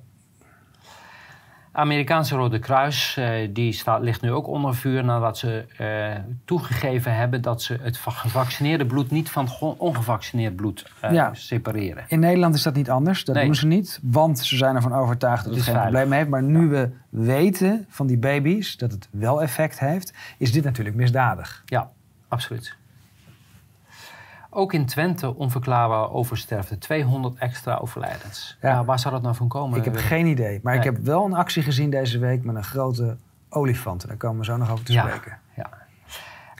Amerikaanse Rode Kruis uh, die staat, ligt nu ook onder vuur nadat ze uh, toegegeven hebben dat ze het gevaccineerde bloed niet van ongevaccineerd bloed uh, separeren. In Nederland is dat niet anders. Dat doen ze niet, want ze zijn ervan overtuigd dat, het geen probleem heeft. Maar nu we weten van die baby's dat het wel effect heeft, is dit natuurlijk misdadig. Ja, absoluut. Ook in Twente onverklaarbaar oversterfte. 200 extra overlijdens. Ja. waar zou dat nou van komen? Ik heb geen idee. Maar ik heb wel een actie gezien deze week met een grote olifant. Daar komen we zo nog over te spreken. Ja.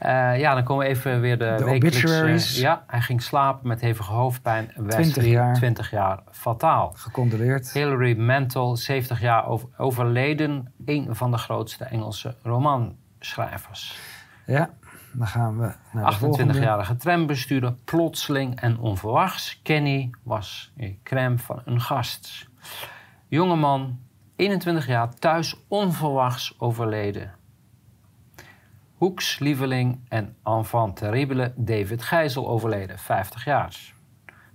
Uh, ja, dan komen we even weer de, de obituaries. ja, hij ging slapen met hevige hoofdpijn. 20 jaar. 20 jaar fataal. Gecondoleerd. Hilary Mantel, 70 jaar overleden. Een van de grootste Engelse romanschrijvers. Ja. Dan gaan we naar 28-jarige trambestuurder, plotseling en onverwachts. Kenny was in crème van een gast. Jongeman, 21 jaar, thuis onverwachts overleden. Hoeks, lieveling en enfant terrible David Gijzel overleden, 50 jaar.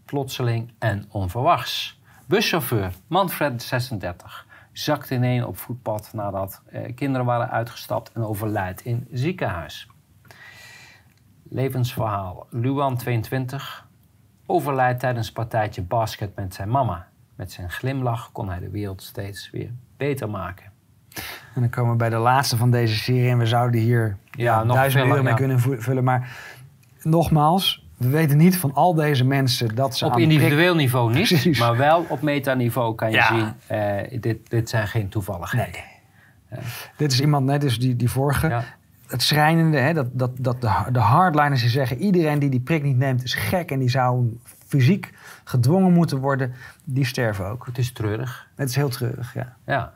Plotseling en onverwachts. Buschauffeur, Manfred, 36, zakte ineen op voetpad nadat eh, kinderen waren uitgestapt en overlijdt in ziekenhuis. Levensverhaal. Luan, 22, overlijdt tijdens een partijtje basket met zijn mama. Met zijn glimlach kon hij de wereld steeds weer beter maken. En dan komen we bij de laatste van deze serie. En we zouden hier ja, nog duizend uur mee kunnen vullen. Maar nogmaals, we weten niet van al deze mensen dat ze Op individueel niveau niet, maar wel op metaniveau kan je zien... Uh, dit, dit zijn geen toevalligheden. Nee. Dit is iemand, net dus die, die vorige het schrijnende, hè, dat, dat, dat de, de hardliners die zeggen... iedereen die die prik niet neemt is gek... en die zou fysiek gedwongen moeten worden, die sterven ook. Het is treurig. Het is heel treurig, ja. Ja.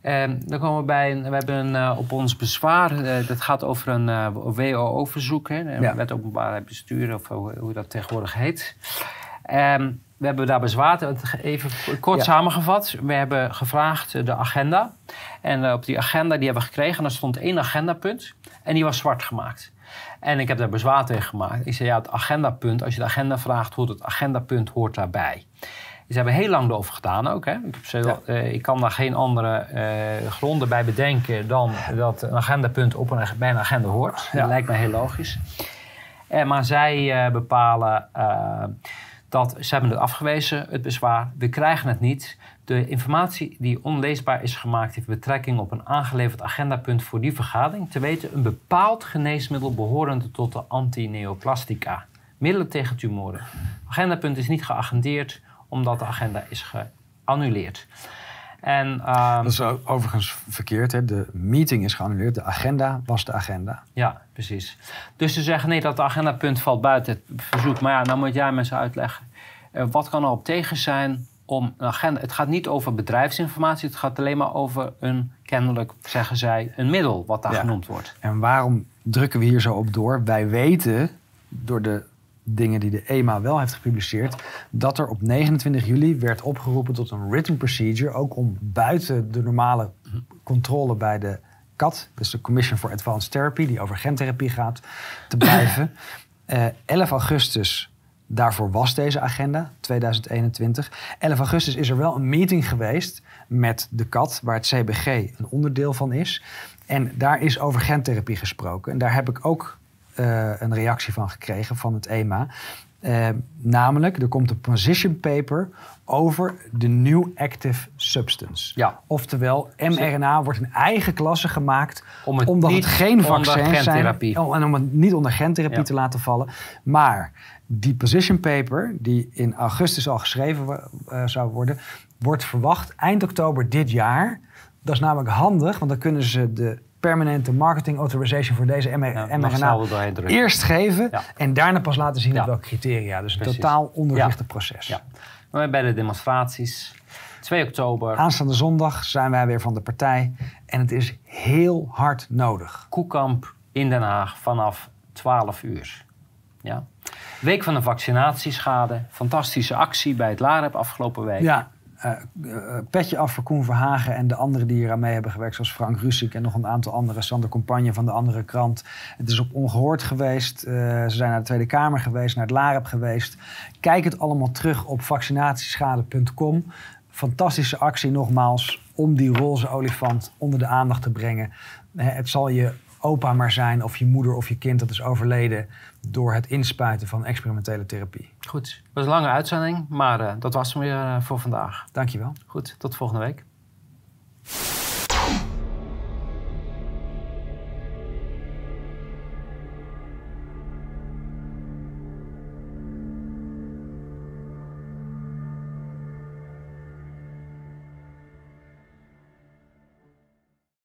En ehm, dan komen we bij, een, we hebben een, uh, op ons bezwaar, uh, dat gaat over een uh, eh, WO-verzoek, ja. wet openbaarheid bestuur, of hoe, hoe dat tegenwoordig heet. Um, we hebben daar bezwaar, even kort samengevat. We hebben gevraagd de agenda. En eh, op die agenda die hebben we gekregen. En daar stond één agendapunt. En die was zwart gemaakt. En ik heb daar bezwaar tegen gemaakt. Ik zei, ja, het agendapunt, als je de agenda vraagt, hoort het agendapunt hoort daarbij. Ze hebben heel lang erover gedaan ook. Hè. Ik, uh, ik kan daar geen andere uh, gronden bij bedenken dan dat een agendapunt op een, bij een agenda hoort. Dat lijkt me heel logisch. maar zij bepalen dat ze hebben het afgewezen, het bezwaar. We krijgen het niet. De informatie die onleesbaar is gemaakt heeft betrekking op een aangeleverd agendapunt voor die vergadering. Te weten een bepaald geneesmiddel behorende tot de antineoplastica. Middelen tegen tumoren. Agendapunt is niet geagendeerd omdat de agenda is geannuleerd. En, ehm, dat is overigens verkeerd. Hè? De meeting is geannuleerd. De agenda was de agenda. Ja, precies. Dus ze zeggen nee, dat agendapunt valt buiten het verzoek. Maar ja, nou moet jij mensen uitleggen. Uh, wat kan er op tegen zijn om een agenda... Het gaat niet over bedrijfsinformatie. Het gaat alleen maar over een, kennelijk zeggen zij, een middel wat daar genoemd wordt. En waarom drukken we hier zo op door? Wij weten door de dingen die de EMA wel heeft gepubliceerd, dat er op 29 juli werd opgeroepen tot een written procedure, ook om buiten de normale controle bij de CAT, dus de Commission for Advanced Therapy, die over gentherapie gaat, te blijven. Uh, eh, 11 augustus, daarvoor was deze agenda, 2021. 11 augustus is er wel een meeting geweest met de CAT, waar het CBG een onderdeel van is. En daar is over gentherapie gesproken. En daar heb ik ook uh, een reactie van gekregen van het EMA. Uh, namelijk, er komt een position paper over de New Active Substance. Ja. Oftewel, mRNA wordt een eigen klasse gemaakt... Om het omdat het geen vaccins zijn... Oh, en om het niet onder gentherapie te laten vallen. Maar die position paper, die in augustus al geschreven uh, zou worden... wordt verwacht eind oktober dit jaar. Dat is namelijk handig, want dan kunnen ze de permanente marketing authorization voor deze mRNA eerst geven en daarna pas laten zien op welke criteria. Dus een totaal onderrichte proces. Ja. Maar bij de demonstraties, 2 oktober. Aanstaande zondag zijn wij weer van de partij en het is heel hard nodig. Koekamp in Den Haag vanaf 12 uur. Ja. Week van de vaccinatieschade. Fantastische actie bij het LAREP afgelopen week. Ja, uh, petje af voor Koen Verhagen en de anderen die hier aan mee hebben gewerkt, zoals Frank Russik en nog een aantal andere, Sander Compagne van de andere krant. Het is op ongehoord geweest. ze zijn naar de Tweede Kamer geweest, naar het LAREP geweest. Kijk het allemaal terug op vaccinatieschade.com. Fantastische actie nogmaals om die roze olifant onder de aandacht te brengen. het zal je opa maar zijn of je moeder of je kind dat is overleden door het inspuiten van experimentele therapie. Goed, het was een lange uitzending, maar eh, dat was hem weer eh, voor vandaag. Dankjewel. Goed, tot volgende week.